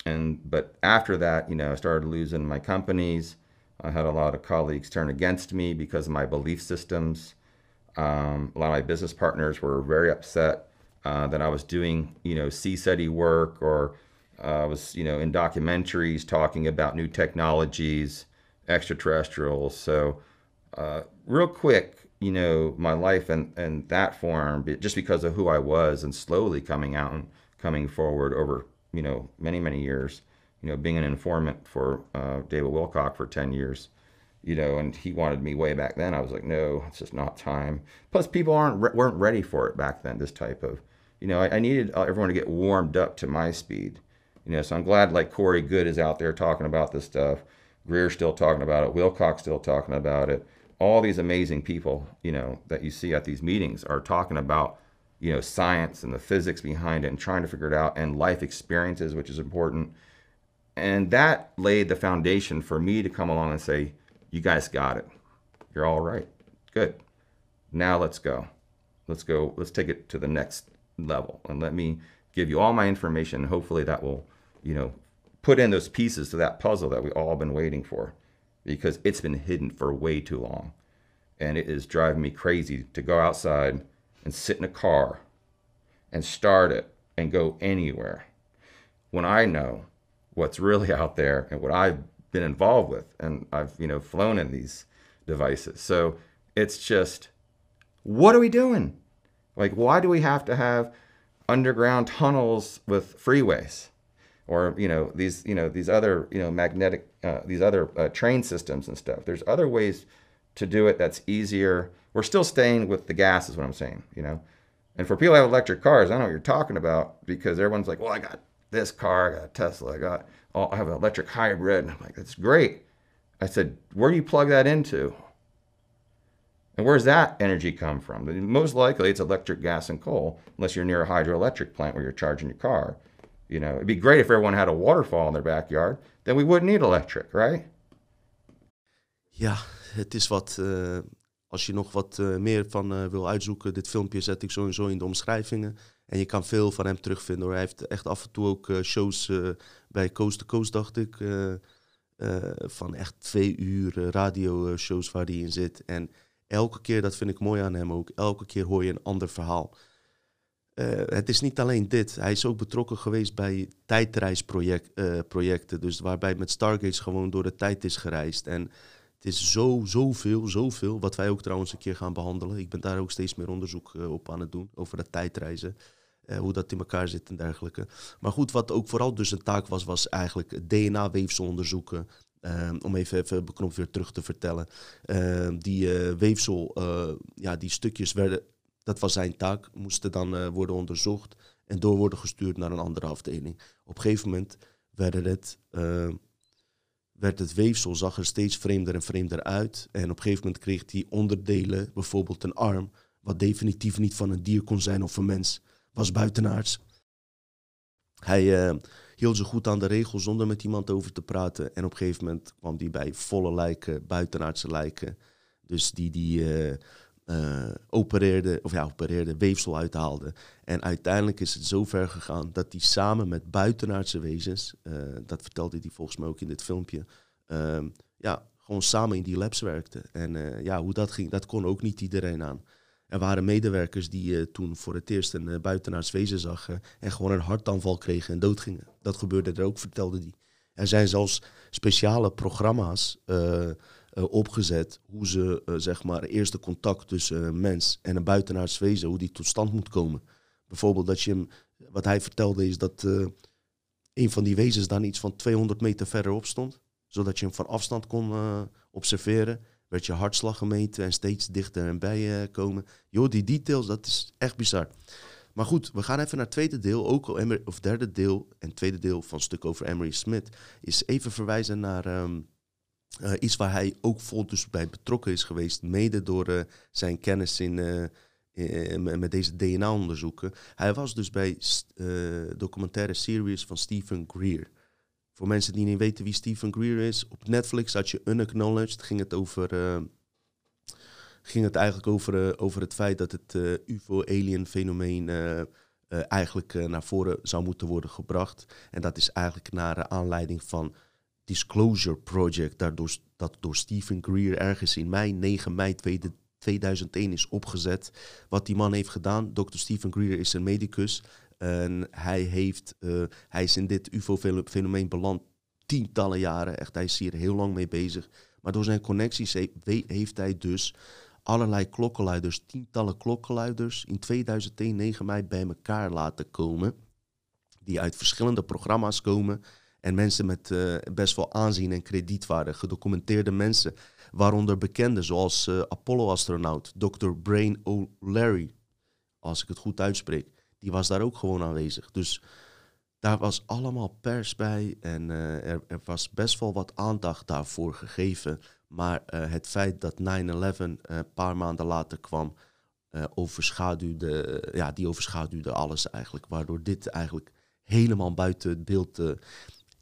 and, but after that, you know, I started losing my companies. I had a lot of colleagues turn against me because of my belief systems. Um, a lot of my business partners were very upset uh, that I was doing, you know, CSETI work or I was, you know, in documentaries talking about new technologies, extraterrestrials. So, uh, real quick, you know, my life and and that form, just because of who I was, and slowly coming out and coming forward over, you know, many many years. You know, being an informant for uh, David Wilcock for ten years, you know, and he wanted me way back then. I was like, no, it's just not time. Plus, people aren't weren't ready for it back then. This type of, you know, I, I needed uh, everyone to get warmed up to my speed you know, so I'm glad like Corey Goode is out there talking about this stuff. Greer's still talking about it. Wilcock's still talking about it. All these amazing people, you know, that you see at these meetings are talking about, you know, science and the physics behind it and trying to figure it out and life experiences, which is important. And that laid the foundation for me to come along and say, you guys got it. You're all right. Good. Now let's go. Let's go. Let's take it to the next level and let me give you all my information. Hopefully that will you know, put in those pieces to that puzzle that we all been waiting for because it's been hidden for way too long. And it is driving me crazy to go outside and sit in a car and start it and go anywhere when I know what's really (laughs) out there and what I've been involved with and I've, you know, flown in these devices. So it's just, what are we doing? Like, why do we have to have underground tunnels with freeways? Or you know these you know these other you know magnetic uh, these other uh, train systems and stuff. There's other ways to do it that's easier. We're still staying with the gas, is what I'm saying. You know, and for people who have electric cars, I know what you're talking about because everyone's like, well, I got this car, I got a Tesla, I got oh, I have an electric hybrid. And I'm like, that's great. I said, where do you plug that into? And where's that energy come from? Most likely it's electric, gas, and coal, unless you're near a hydroelectric plant where you're charging your car. You know, it'd be great if everyone had a waterfall in their backyard. Then we wouldn't need electric, right? Ja, het is wat. Uh, als je nog wat uh, meer van uh, wil uitzoeken, dit filmpje zet ik sowieso in de omschrijvingen. En je kan veel van hem terugvinden. Hij heeft echt af en toe ook shows bij Coast to Coast, dacht ik. van echt twee uur radio-shows waar hij in zit. En elke keer, dat vind ik mooi aan hem ook, elke keer hoor je een ander verhaal. Uh, het is niet alleen dit. Hij is ook betrokken geweest bij tijdreisprojecten. Uh, dus waarbij met Stargaze gewoon door de tijd is gereisd. En het is zo, zoveel, zoveel. Wat wij ook trouwens een keer gaan behandelen. Ik ben daar ook steeds meer onderzoek uh, op aan het doen. Over dat tijdreizen. hoe dat in elkaar zit en dergelijke. Maar goed, wat ook vooral dus een taak was, was eigenlijk DNA-weefsel onderzoeken. om even, even beknopt weer terug te vertellen. die weefsel, ja, die stukjes werden dat was zijn taak, moesten dan uh, worden onderzocht en door worden gestuurd naar een andere afdeling. Op een gegeven moment werd het, uh, werd het weefsel, zag er steeds vreemder en vreemder uit. En op een gegeven moment kreeg hij onderdelen, bijvoorbeeld een arm, wat definitief niet van een dier kon zijn of een mens, was buitenaards. Hij uh, hield zich goed aan de regels zonder met iemand over te praten. En op een gegeven moment kwam hij bij volle lijken, buitenaardse lijken. Dus die die uh, opereerde, of ja, opereerde, weefsel uithaalde. En uiteindelijk is het zo ver gegaan dat hij samen met buitenaardse wezens, dat vertelde hij volgens mij ook in dit filmpje, ehm, ja, gewoon samen in die labs werkte. En ja, hoe dat ging, dat kon ook niet iedereen aan. Er waren medewerkers die toen voor het eerst een buitenaards wezen zag en gewoon een hartaanval kregen en doodgingen. Dat gebeurde er ook, vertelde hij. Er zijn zelfs speciale programma's opgezet hoe ze zeg maar eerste contact tussen een mens en een buitenaards wezen, hoe die tot stand moet komen. Bijvoorbeeld dat je hem, wat hij vertelde is dat een van die wezens dan iets van 200 meter verderop stond, zodat je hem van afstand kon observeren werd je hartslag gemeten en steeds dichter en bij komen. Joh, die details, dat is echt bizar. Maar goed, we gaan even naar het tweede deel, ook of derde deel, en tweede deel van het stuk over Emery Smith, is even verwijzen naar um, uh, iets waar hij ook vol dus bij betrokken is geweest, mede door uh, zijn kennis in, in, met deze DNA-onderzoeken. Hij was dus bij documentaire series van Stephen Greer. Voor mensen die niet weten wie Stephen Greer is, op Netflix had je Unacknowledged. Ging het, over, ging het eigenlijk over, over het feit dat het UFO-alien-fenomeen eigenlijk naar voren zou moeten worden gebracht. En dat is eigenlijk naar aanleiding van Disclosure Project, daardoor, dat door Stephen Greer ergens in mei, 9 mei 2001 is opgezet. Wat die man heeft gedaan, Dr. Stephen Greer is een medicus. En hij, heeft, uh, hij is in dit UFO-fenomeen beland tientallen jaren. Echt, hij is hier heel lang mee bezig. Maar door zijn connecties heeft hij dus allerlei klokkenluiders, tientallen klokkenluiders, in 2001, 9 mei bij elkaar laten komen. Die uit verschillende programma's komen. En mensen met uh, best wel aanzien en kredietwaarde, gedocumenteerde mensen. Waaronder bekenden zoals uh, Apollo-astronaut Dr. Brain O'Leary, als ik het goed uitspreek die was daar ook gewoon aanwezig. Dus daar was allemaal pers bij en uh, er, er, was best wel wat aandacht daarvoor gegeven. Maar uh, het feit dat 9-11 een uh, paar maanden later kwam, overschaduwde, ja, die overschaduwde alles eigenlijk. Waardoor dit eigenlijk helemaal buiten het beeld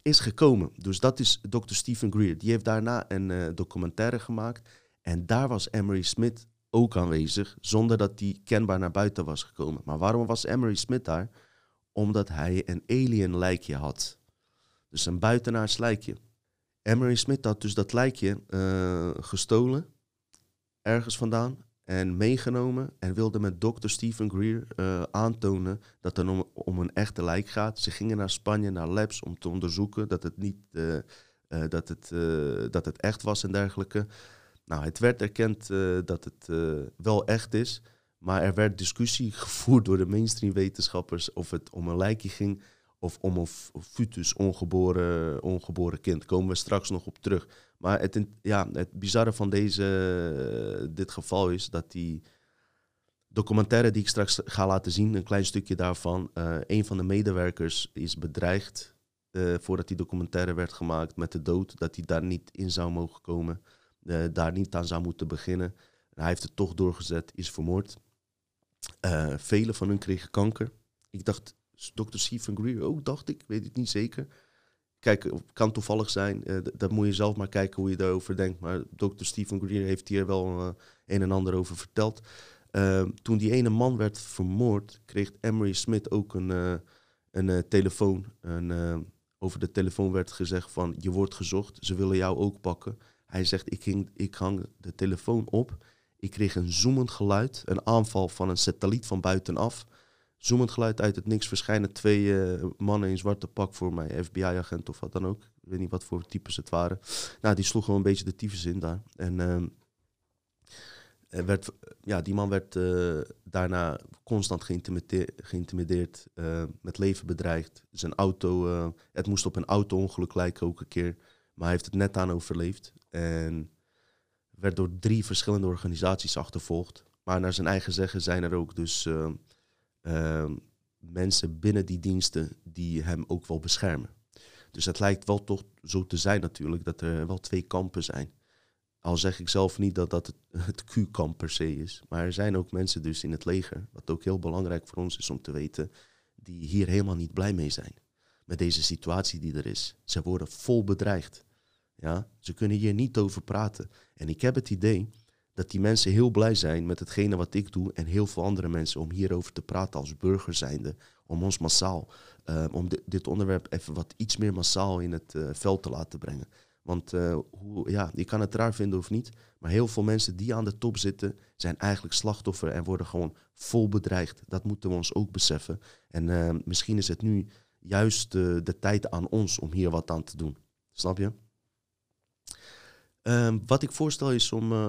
is gekomen. Dus dat is Dr. Stephen Greer. Die heeft daarna een documentaire gemaakt. En daar was Emery Smith ook aanwezig, zonder dat die kenbaar naar buiten was gekomen. Maar waarom was Emery Smith daar? Omdat hij een alien lijkje had. Dus een buitenaars lijkje. Emery Smith had dus dat lijkje uh, gestolen, ergens vandaan, en meegenomen en wilde met dokter Stephen Greer uh, aantonen dat het om, om, een echte lijk gaat. Ze gingen naar Spanje, naar labs, om te onderzoeken dat het, niet, uh, dat het, dat het echt was en dergelijke. Nou, het werd erkend dat het wel echt is, maar er werd discussie (laughs) gevoerd door de mainstream wetenschappers of het om een lijkje ging of om een futus, ongeboren, ongeboren kind. Komen we straks nog op terug. Maar het, ja, het bizarre van deze, dit geval is dat die documentaire die ik straks ga laten zien, een klein stukje daarvan, uh, een van de medewerkers is bedreigd voordat die documentaire werd gemaakt met de dood, dat hij daar niet in zou mogen komen uh, daar niet aan zou moeten beginnen. hij heeft het toch doorgezet, is vermoord. Uh, vele van hun kregen kanker. Ik dacht, Dr. Stephen Greer ook, dacht ik, weet het niet zeker. Kijk, het kan toevallig zijn, uh, dat moet je zelf maar kijken hoe je daarover denkt. Maar Dr. Stephen Greer heeft hier wel een en ander over verteld. toen die ene man werd vermoord, kreeg Emery Smith ook een, een telefoon. over de telefoon werd gezegd van, je wordt gezocht, ze willen jou ook pakken. Hij zegt, ik, ik hang de telefoon op. Ik kreeg een zoemend geluid, een aanval van een satelliet van buitenaf. Zoemend geluid uit het niks verschijnen twee uh, mannen in zwarte pak voor mij, FBI-agent of wat dan ook. Ik weet niet wat voor types het waren. Nou, die sloegen wel een beetje de tyfus in daar. En uh, werd, ja, die man werd uh, daarna constant geïntimideerd, uh, met leven bedreigd. Zijn auto, het moest op een auto-ongeluk lijken ook een keer. Maar hij heeft het net aan overleefd. En werd door drie verschillende organisaties achtervolgd. Maar naar zijn eigen zeggen zijn er ook dus uh, mensen binnen die diensten die hem ook wel beschermen. Dus het lijkt wel toch zo te zijn natuurlijk dat er wel twee kampen zijn. Al zeg ik zelf niet dat dat het, (laughs) het Q-kamp per se is. Maar er zijn ook mensen dus in het leger, wat ook heel belangrijk voor ons is om te weten, die hier helemaal niet blij mee zijn. Met deze situatie die er is. Ze worden vol bedreigd. Ja? Ze kunnen hier niet over praten. En ik heb het idee dat die mensen heel blij zijn met hetgene wat ik doe en heel veel andere mensen om hierover te praten als burger zijnde. Om ons massaal, uh, om dit onderwerp even wat iets meer massaal in het uh, veld te laten brengen. Want uh, hoe, ja, je kan het raar vinden of niet, maar heel veel mensen die aan de top zitten zijn eigenlijk slachtoffer en worden gewoon vol bedreigd. Dat moeten we ons ook beseffen. En misschien is het nu juist de tijd aan ons om hier wat aan te doen. Snap je? Um, wat ik voorstel is om uh,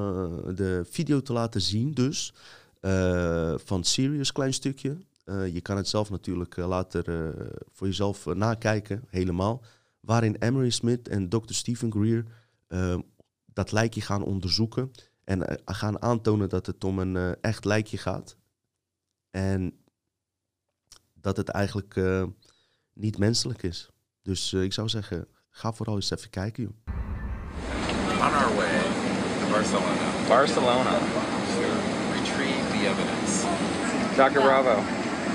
de video te laten zien, dus uh, van Sirius, klein stukje. Uh, je kan het zelf natuurlijk later voor jezelf nakijken, helemaal. Waarin Emery Smith en Dr. Stephen Greer ehm, dat lijkje gaan onderzoeken. En gaan aantonen dat het om een echt lijkje gaat. En dat het eigenlijk niet menselijk is. Dus ik zou zeggen, ga vooral eens even kijken. Joh. On our way to Barcelona. Barcelona. To retrieve the evidence. Dr. Bravo.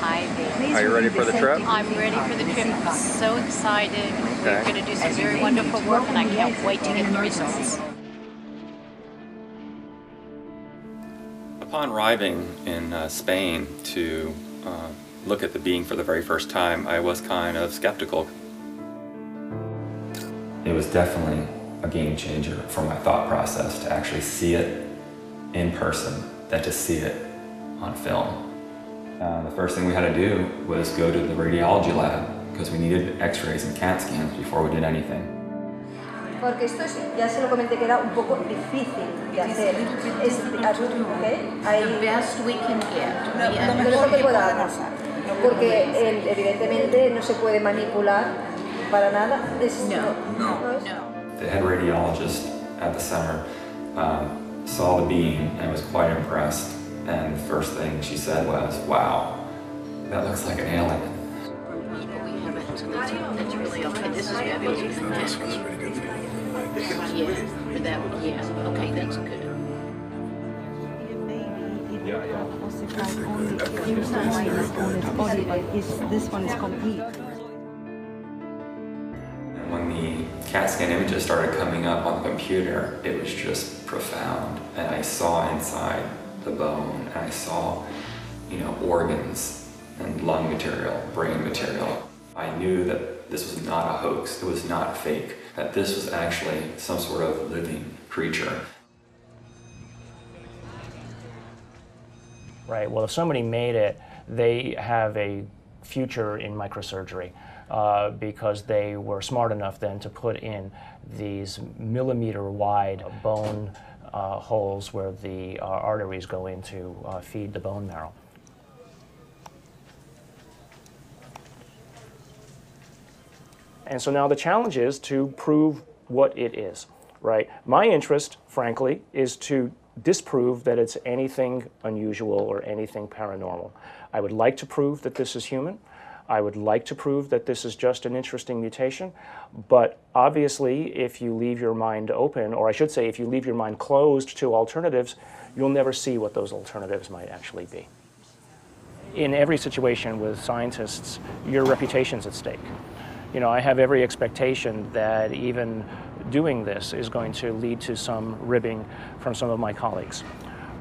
Hi, Are you ready for the trip? I'm ready for the trip. I'm so excited. Okay. We're going to do some very wonderful work, and I can't wait to get the results. Upon arriving in uh, Spain to uh, look at the being for the very first time, I was kind of skeptical. It was definitely a game changer for my thought process to actually see it in person than to see it on film. Uh, the first thing we had to do was go to the radiology lab because we needed x-rays and CAT scans before we did anything. Porque esto es, ya se lo comenté que era un poco difícil de hacer. Es, ¿okay? Hay, the best we can get. No, lo mejor que podamos. Porque el, evidentemente no se puede manipular para nada. Es, no, no, no. no. The head radiologist at the center um, saw the beam and was quite impressed. And the first thing she said was, wow, that looks like an alien. This is. Okay, that's good. This one is complete. CAT scan images started coming up on the computer, it was just profound. And I saw inside the bone, and I saw, you know, organs and lung material, brain material. I knew that this was not a hoax, it was not fake, that this was actually some sort of living creature. Right, well, if somebody made it, they have a future in microsurgery. Uh, because they were smart enough then to put in these millimeter wide bone uh, holes where the uh, arteries go in to uh, feed the bone marrow. And so now the challenge is to prove what it is, right? My interest, frankly, is to disprove that it's anything unusual or anything paranormal. I would like to prove that this is human. I would like to prove that this is just an interesting mutation, but obviously, if you leave your mind open, or I should say, if you leave your mind closed to alternatives, you'll never see what those alternatives might actually be. In every situation with scientists, your reputation's at stake. You know, I have every expectation that even doing this is going to lead to some ribbing from some of my colleagues,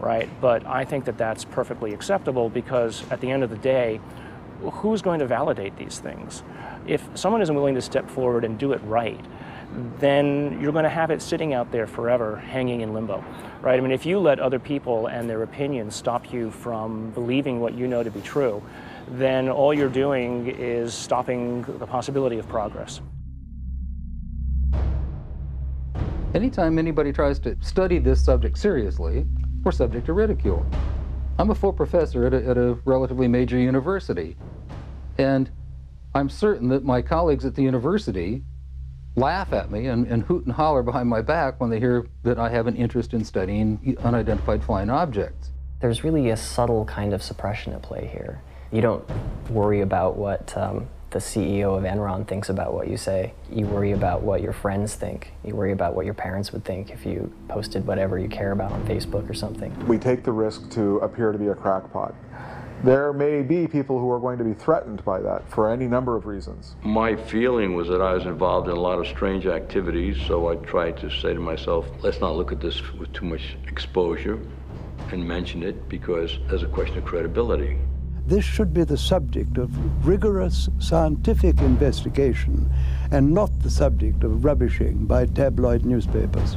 right? But I think that that's perfectly acceptable because at the end of the day, who's going to validate these things? If someone isn't willing to step forward and do it right, then you're going to have it sitting out there forever, hanging in limbo, right? I mean, if you let other people and their opinions stop you from believing what you know to be true, then all you're doing is stopping the possibility of progress. Anytime anybody tries to study this subject seriously, we're subject to ridicule. I'm a full professor at a, at a relatively major university. And I'm certain that my colleagues at the university laugh at me and, and, hoot and holler behind my back when they hear that I have an interest in studying unidentified flying objects. There's really a subtle kind of suppression at play here. You don't worry about what um, the CEO of Enron thinks about what you say. You worry about what your friends think. You worry about what your parents would think if you posted whatever you care about on Facebook or something. We take the risk to appear to be a crackpot. There may be people who are going to be threatened by that for any number of reasons. My feeling was that I was involved in a lot of strange activities, so I tried to say to myself, let's not look at this with too much exposure and mention it because there's a question of credibility. This should be the subject of rigorous scientific investigation and not the subject of rubbishing by tabloid newspapers.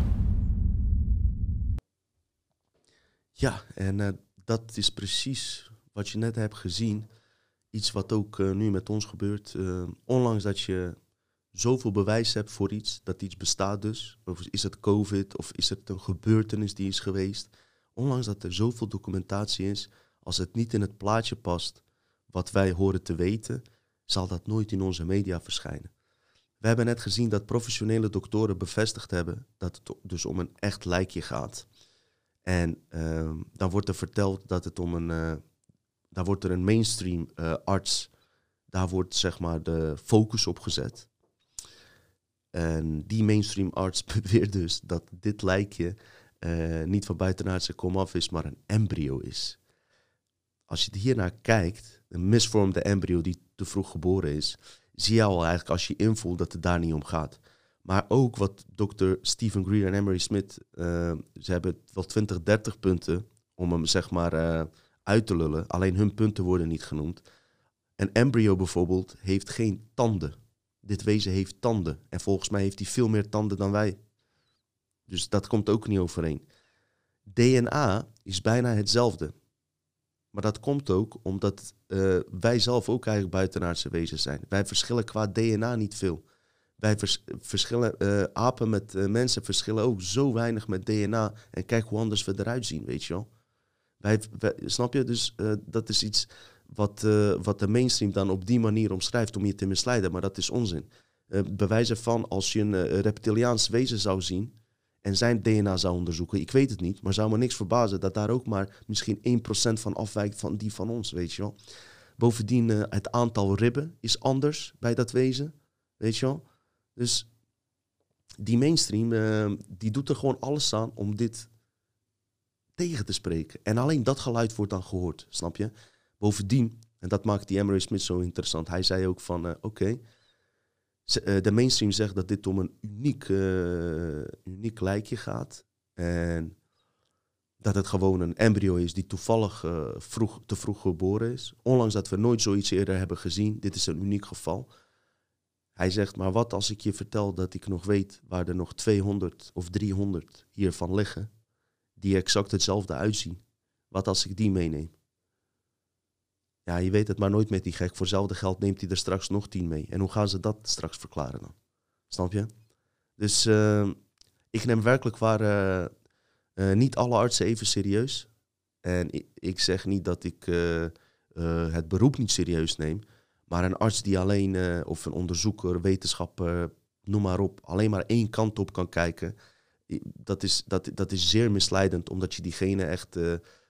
Ja, en uh, dat is precies wat je net hebt gezien. Iets wat ook uh, nu met ons gebeurt. Uh, ondanks dat je zoveel bewijs hebt voor iets, dat iets bestaat dus. Of is het COVID of is het een gebeurtenis die is geweest. Ondanks dat er zoveel documentatie is, als het niet in het plaatje past wat wij horen te weten, zal dat nooit in onze media verschijnen. We hebben net gezien dat professionele doktoren bevestigd hebben dat het dus om een echt lijkje gaat. En uh, dan wordt er verteld dat het om een. Uh, daar wordt er een mainstream uh, arts. Daar wordt zeg maar de focus op gezet. En die mainstream arts (laughs) beweert dus dat dit lijkje niet van buitenaardse komaf is, maar een embryo is als je hiernaar kijkt, een misvormde embryo die te vroeg geboren is, zie je al eigenlijk als je invoelt dat het daar niet om gaat. Maar ook wat dokter Stephen Greer en Emery Smith, uh, ze hebben wel 20, 30 punten om hem zeg maar uh, uit te lullen. Alleen hun punten worden niet genoemd. Een embryo bijvoorbeeld heeft geen tanden. Dit wezen heeft tanden. En volgens mij heeft hij veel meer tanden dan wij. Dus dat komt ook niet overeen. DNA is bijna hetzelfde. Maar dat komt ook omdat uh, wij zelf ook eigenlijk buitenaardse wezens zijn. Wij verschillen qua DNA niet veel. Wij vers verschillen, uh, apen met uh, mensen verschillen ook zo weinig met DNA. En kijk hoe anders we eruit zien, weet je wel. Wij snap je? Dus dat is iets wat, wat de mainstream dan op die manier omschrijft om je te misleiden. Maar dat is onzin. bewijzen van als je een reptiliaans wezen zou zien, en zijn DNA zou onderzoeken. Ik weet het niet, maar zou me niks verbazen dat daar ook maar misschien 1% van afwijkt van die van ons, weet je wel. Bovendien, uh, het aantal ribben is anders bij dat wezen, weet je wel. Dus die mainstream, uh, die doet er gewoon alles aan om dit tegen te spreken. En alleen dat geluid wordt dan gehoord, snap je? Bovendien, en dat maakt die Emery Smith zo interessant, hij zei ook van, uh, oké, eh, de mainstream zegt dat dit om een uniek, uh, uniek lijkje gaat. En dat het gewoon een embryo is die toevallig uh, vroeg, te vroeg geboren is. Ondanks dat we nooit zoiets eerder hebben gezien. Dit is een uniek geval. Hij zegt, maar wat als ik je vertel dat ik nog weet waar er nog 200 of 300 hiervan liggen, die exact hetzelfde uitzien? Wat als ik die meeneem? Ja, je weet het maar nooit met die gek. Voor hetzelfde geld neemt hij er straks nog tien mee. En hoe gaan ze dat straks verklaren dan? Snap je? Dus uh, ik neem werkelijk waar uh, uh, niet alle artsen even serieus. En ik, zeg niet dat ik het beroep niet serieus neem. Maar een arts die alleen, of een onderzoeker, wetenschapper, noem maar op, alleen maar één kant op kan kijken. Dat is, dat, dat is zeer misleidend, omdat je diegene echt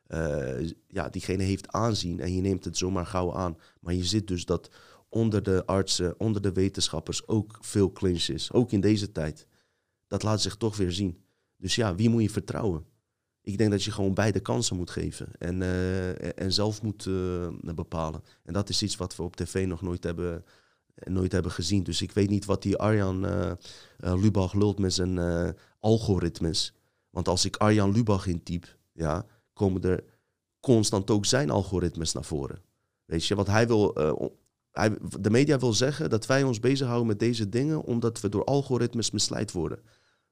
uh, ja, diegene heeft aanzien en je neemt het zomaar gauw aan. Maar je ziet dus dat onder de artsen, onder de wetenschappers ook veel clinch is. Ook in deze tijd. Dat laat zich toch weer zien. Dus ja, wie moet je vertrouwen? Ik denk dat je gewoon beide kansen moet geven en, uh, en zelf moet uh, bepalen. En dat is iets wat we op tv nog nooit hebben, nooit hebben gezien. Dus ik weet niet wat die Arjan uh, Lubach lult met zijn algoritmes. Want als ik Arjan Lubach intyp, ja, komen er constant ook zijn algoritmes naar voren. Weet je, wat hij wil. Uh, hij, de media wil zeggen dat wij ons bezighouden met deze dingen omdat we door algoritmes misleid worden.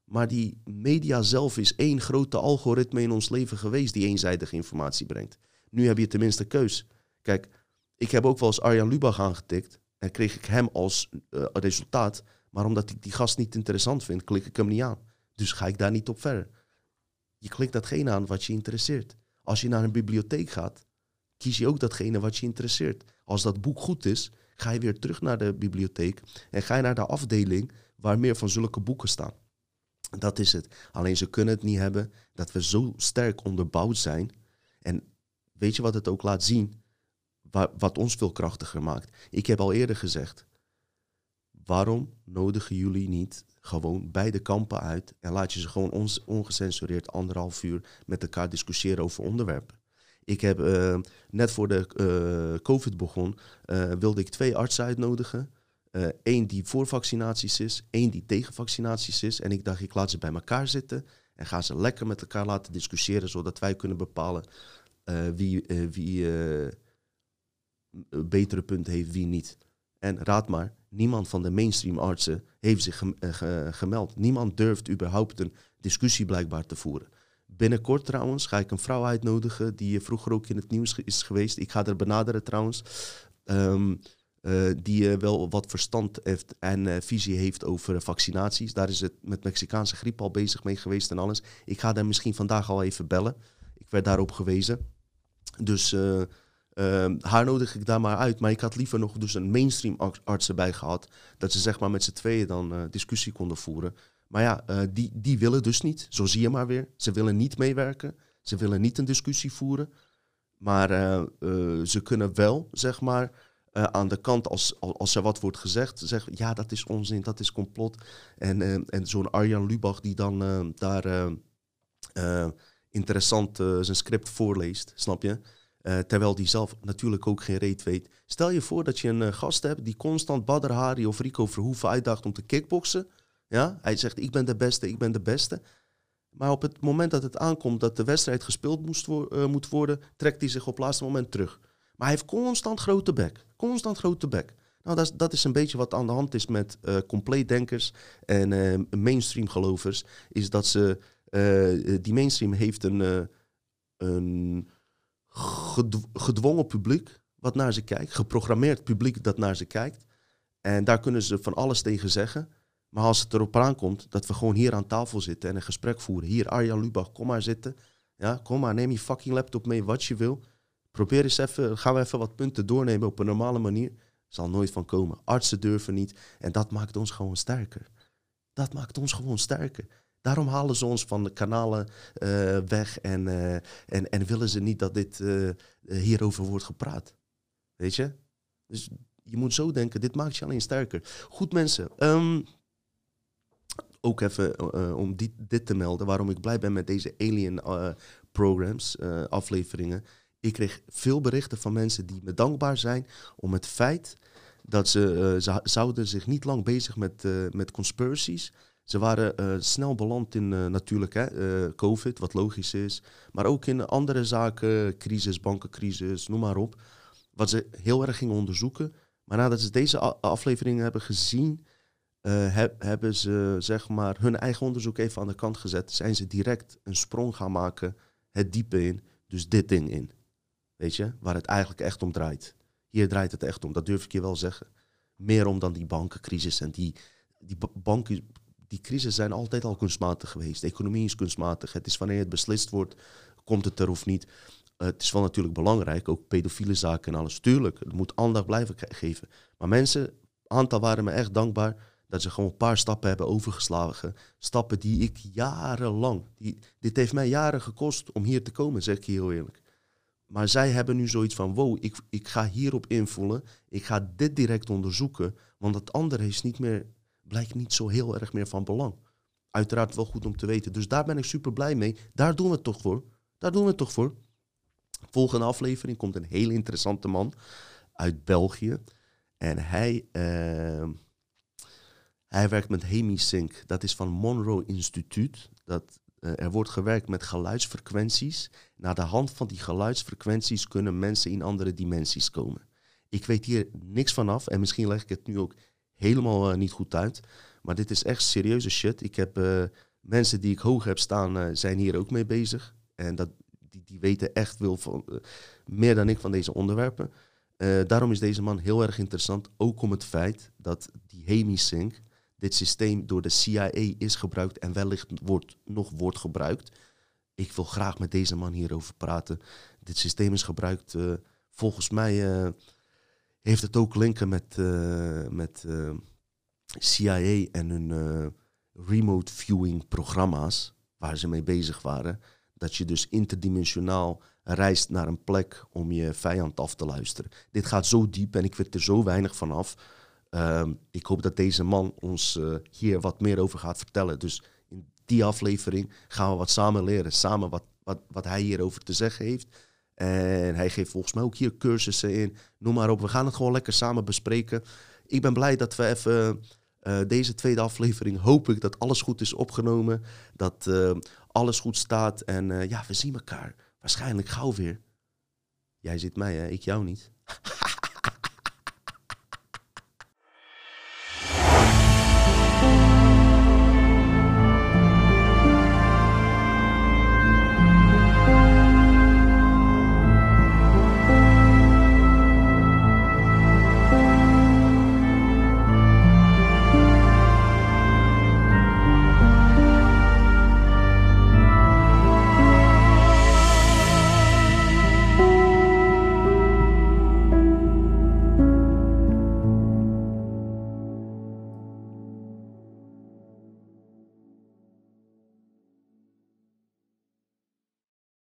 Maar die media zelf is één grote algoritme in ons leven geweest die eenzijdige informatie brengt. Nu heb je tenminste keus. Kijk, ik heb ook wel eens Arjan Lubach aangetikt en kreeg ik hem als uh, resultaat. Maar omdat ik die gast niet interessant vind, klik ik hem niet aan. Dus ga ik daar niet op verder. Je klikt datgene aan wat je interesseert. Als je naar een bibliotheek gaat, kies je ook datgene wat je interesseert. Als dat boek goed is, ga je weer terug naar de bibliotheek en ga je naar de afdeling waar meer van zulke boeken staan. Dat is het. Alleen ze kunnen het niet hebben dat we zo sterk onderbouwd zijn. En weet je wat het ook laat zien? wa- wat ons veel krachtiger maakt. Ik heb al eerder gezegd, waarom nodigen jullie niet gewoon beide kampen uit en laat je ze gewoon ons, ongecensureerd anderhalf uur met elkaar discussiëren over onderwerpen? Ik heb eh, net voor de eh, COVID begon, eh, wilde ik twee artsen uitnodigen. Eén die voor vaccinaties is, één die tegen vaccinaties is. En ik dacht, ik laat ze bij elkaar zitten en ga ze lekker met elkaar laten discussiëren, zodat wij kunnen bepalen wie, wie betere punten heeft, wie niet. En raad maar, niemand van de mainstream artsen heeft zich eh, ge- gemeld. Niemand durft überhaupt een discussie blijkbaar te voeren. Binnenkort trouwens ga ik een vrouw uitnodigen die eh, vroeger ook in het nieuws is geweest. Ik ga haar benaderen trouwens. Ehm, eh, die wel wat verstand heeft en visie heeft over vaccinaties. Daar is het met Mexicaanse griep al bezig mee geweest en alles. Ik ga daar misschien vandaag al even bellen. Ik werd daarop gewezen. Dus eh, eh, haar nodig ik daar maar uit. Maar ik had liever nog dus een mainstream ar- arts erbij gehad. Dat ze zeg maar met z'n tweeën dan eh, discussie konden voeren. Maar ja, eh, die, die willen dus niet. Zo zie je maar weer. Ze willen niet meewerken. Ze willen niet een discussie voeren. Maar eh, ze kunnen wel, zeg maar, aan de kant als, als er wat wordt gezegd, zeggen ja, dat is onzin, dat is complot. En, en zo'n Arjan Lubach die dan daar interessant zijn script voorleest, snap je? Eh, terwijl die zelf natuurlijk ook geen reet weet. Stel je voor dat je een eh, gast hebt die constant Badr Hari of Rico Verhoeven uitdaagt om te kickboksen. Ja? Hij zegt, ik ben de beste, ik ben de beste. Maar op het moment dat het aankomt dat de wedstrijd gespeeld eh, moet worden, trekt hij zich op het laatste moment terug. Maar hij heeft constant grote bek. Constant grote bek. Nou, dat is, dat is een beetje wat aan de hand is met eh compleetdenkers en mainstream gelovers. Is dat ze, die mainstream heeft een, een gedwongen publiek wat naar ze kijkt. Geprogrammeerd publiek dat naar ze kijkt. En daar kunnen ze van alles tegen zeggen. Maar als het erop aankomt dat we gewoon hier aan tafel zitten en een gesprek voeren. Hier, Arjan Lubach, kom maar zitten. Ja, kom maar, neem je fucking laptop mee, wat je wil. Probeer eens even, gaan we even wat punten doornemen op een normale manier. Zal nooit van komen. Artsen durven niet. En dat maakt ons gewoon sterker. Dat maakt ons gewoon sterker. Daarom halen ze ons van de kanalen eh, weg en, eh, en, en willen ze niet dat dit eh, hierover wordt gepraat. Weet je? Dus je moet zo denken, dit maakt je alleen sterker. Goed mensen, ehm, ook even om dit, dit te melden, waarom ik blij ben met deze Alien programs, afleveringen. Ik kreeg veel berichten van mensen die me dankbaar zijn om het feit dat ze, ze zouden zich niet lang bezig met, met conspiracies. Ze waren eh, snel beland in eh, natuurlijk hè, eh, COVID, wat logisch is. Maar ook in andere zaken, crisis, bankencrisis, noem maar op. Wat ze heel erg gingen onderzoeken. Maar nadat ze deze afleveringen hebben gezien, heb- hebben ze zeg maar hun eigen onderzoek even aan de kant gezet. Zijn ze direct een sprong gaan maken, het diepe in, dus dit ding in. Weet je, waar het eigenlijk echt om draait. Hier draait het echt om, dat durf ik je wel zeggen. Meer om dan die bankencrisis en die, die ba- banken, die crisis zijn altijd al kunstmatig geweest. De economie is kunstmatig. Het is wanneer het beslist wordt, komt het er of niet. Eh, het is wel natuurlijk belangrijk, ook pedofiele zaken en alles. Tuurlijk, het moet aandacht blijven ge- geven. Maar mensen, aantal waren me echt dankbaar dat ze gewoon een paar stappen hebben overgeslagen. Stappen die ik jarenlang, die, dit heeft mij jaren gekost om hier te komen, zeg ik heel eerlijk. Maar zij hebben nu zoiets van, wow, ik, ik ga hierop invullen. Ik ga dit direct onderzoeken. Want het andere is niet meer, blijkt niet zo heel erg meer van belang. Uiteraard wel goed om te weten. Dus daar ben ik super blij mee. Daar doen we toch voor. Daar doen we toch voor. Volgende aflevering komt een hele interessante man uit België. En hij, eh, hij werkt met Hemisync. Dat is van Monroe Instituut. Dat, eh, er wordt gewerkt met geluidsfrequenties. Naar de hand van die geluidsfrequenties kunnen mensen in andere dimensies komen. Ik weet hier niks vanaf en misschien leg ik het nu ook helemaal eh, niet goed uit. Maar dit is echt serieuze shit. Ik heb eh, mensen die ik hoog heb staan, eh, zijn hier ook mee bezig. En dat, die, die weten echt veel van, meer dan ik van deze onderwerpen. Daarom is deze man heel erg interessant. Ook om het feit dat die Hemisync, dit systeem door de CIA is gebruikt en wellicht wordt, nog wordt gebruikt. Ik wil graag met deze man hierover praten. Dit systeem is gebruikt, volgens mij heeft het ook linken met, eh, met eh, CIA en hun eh, remote viewing programma's waar ze mee bezig waren. Dat je dus interdimensionaal reist naar een plek om je vijand af te luisteren. Dit gaat zo diep en ik weet er zo weinig van af. Ehm, ik hoop dat deze man ons hier wat meer over gaat vertellen. Dus in die aflevering gaan we wat samen leren. Samen wat, wat, wat hij hierover te zeggen heeft. En hij geeft volgens mij ook hier cursussen in. Noem maar op. We gaan het gewoon lekker samen bespreken. Ik ben blij dat we even uh, deze tweede aflevering. Hoop ik dat alles goed is opgenomen. Dat uh, alles goed staat. En ja, we zien elkaar waarschijnlijk gauw weer. Jij zit mij, hè? ik jou niet. (laughs)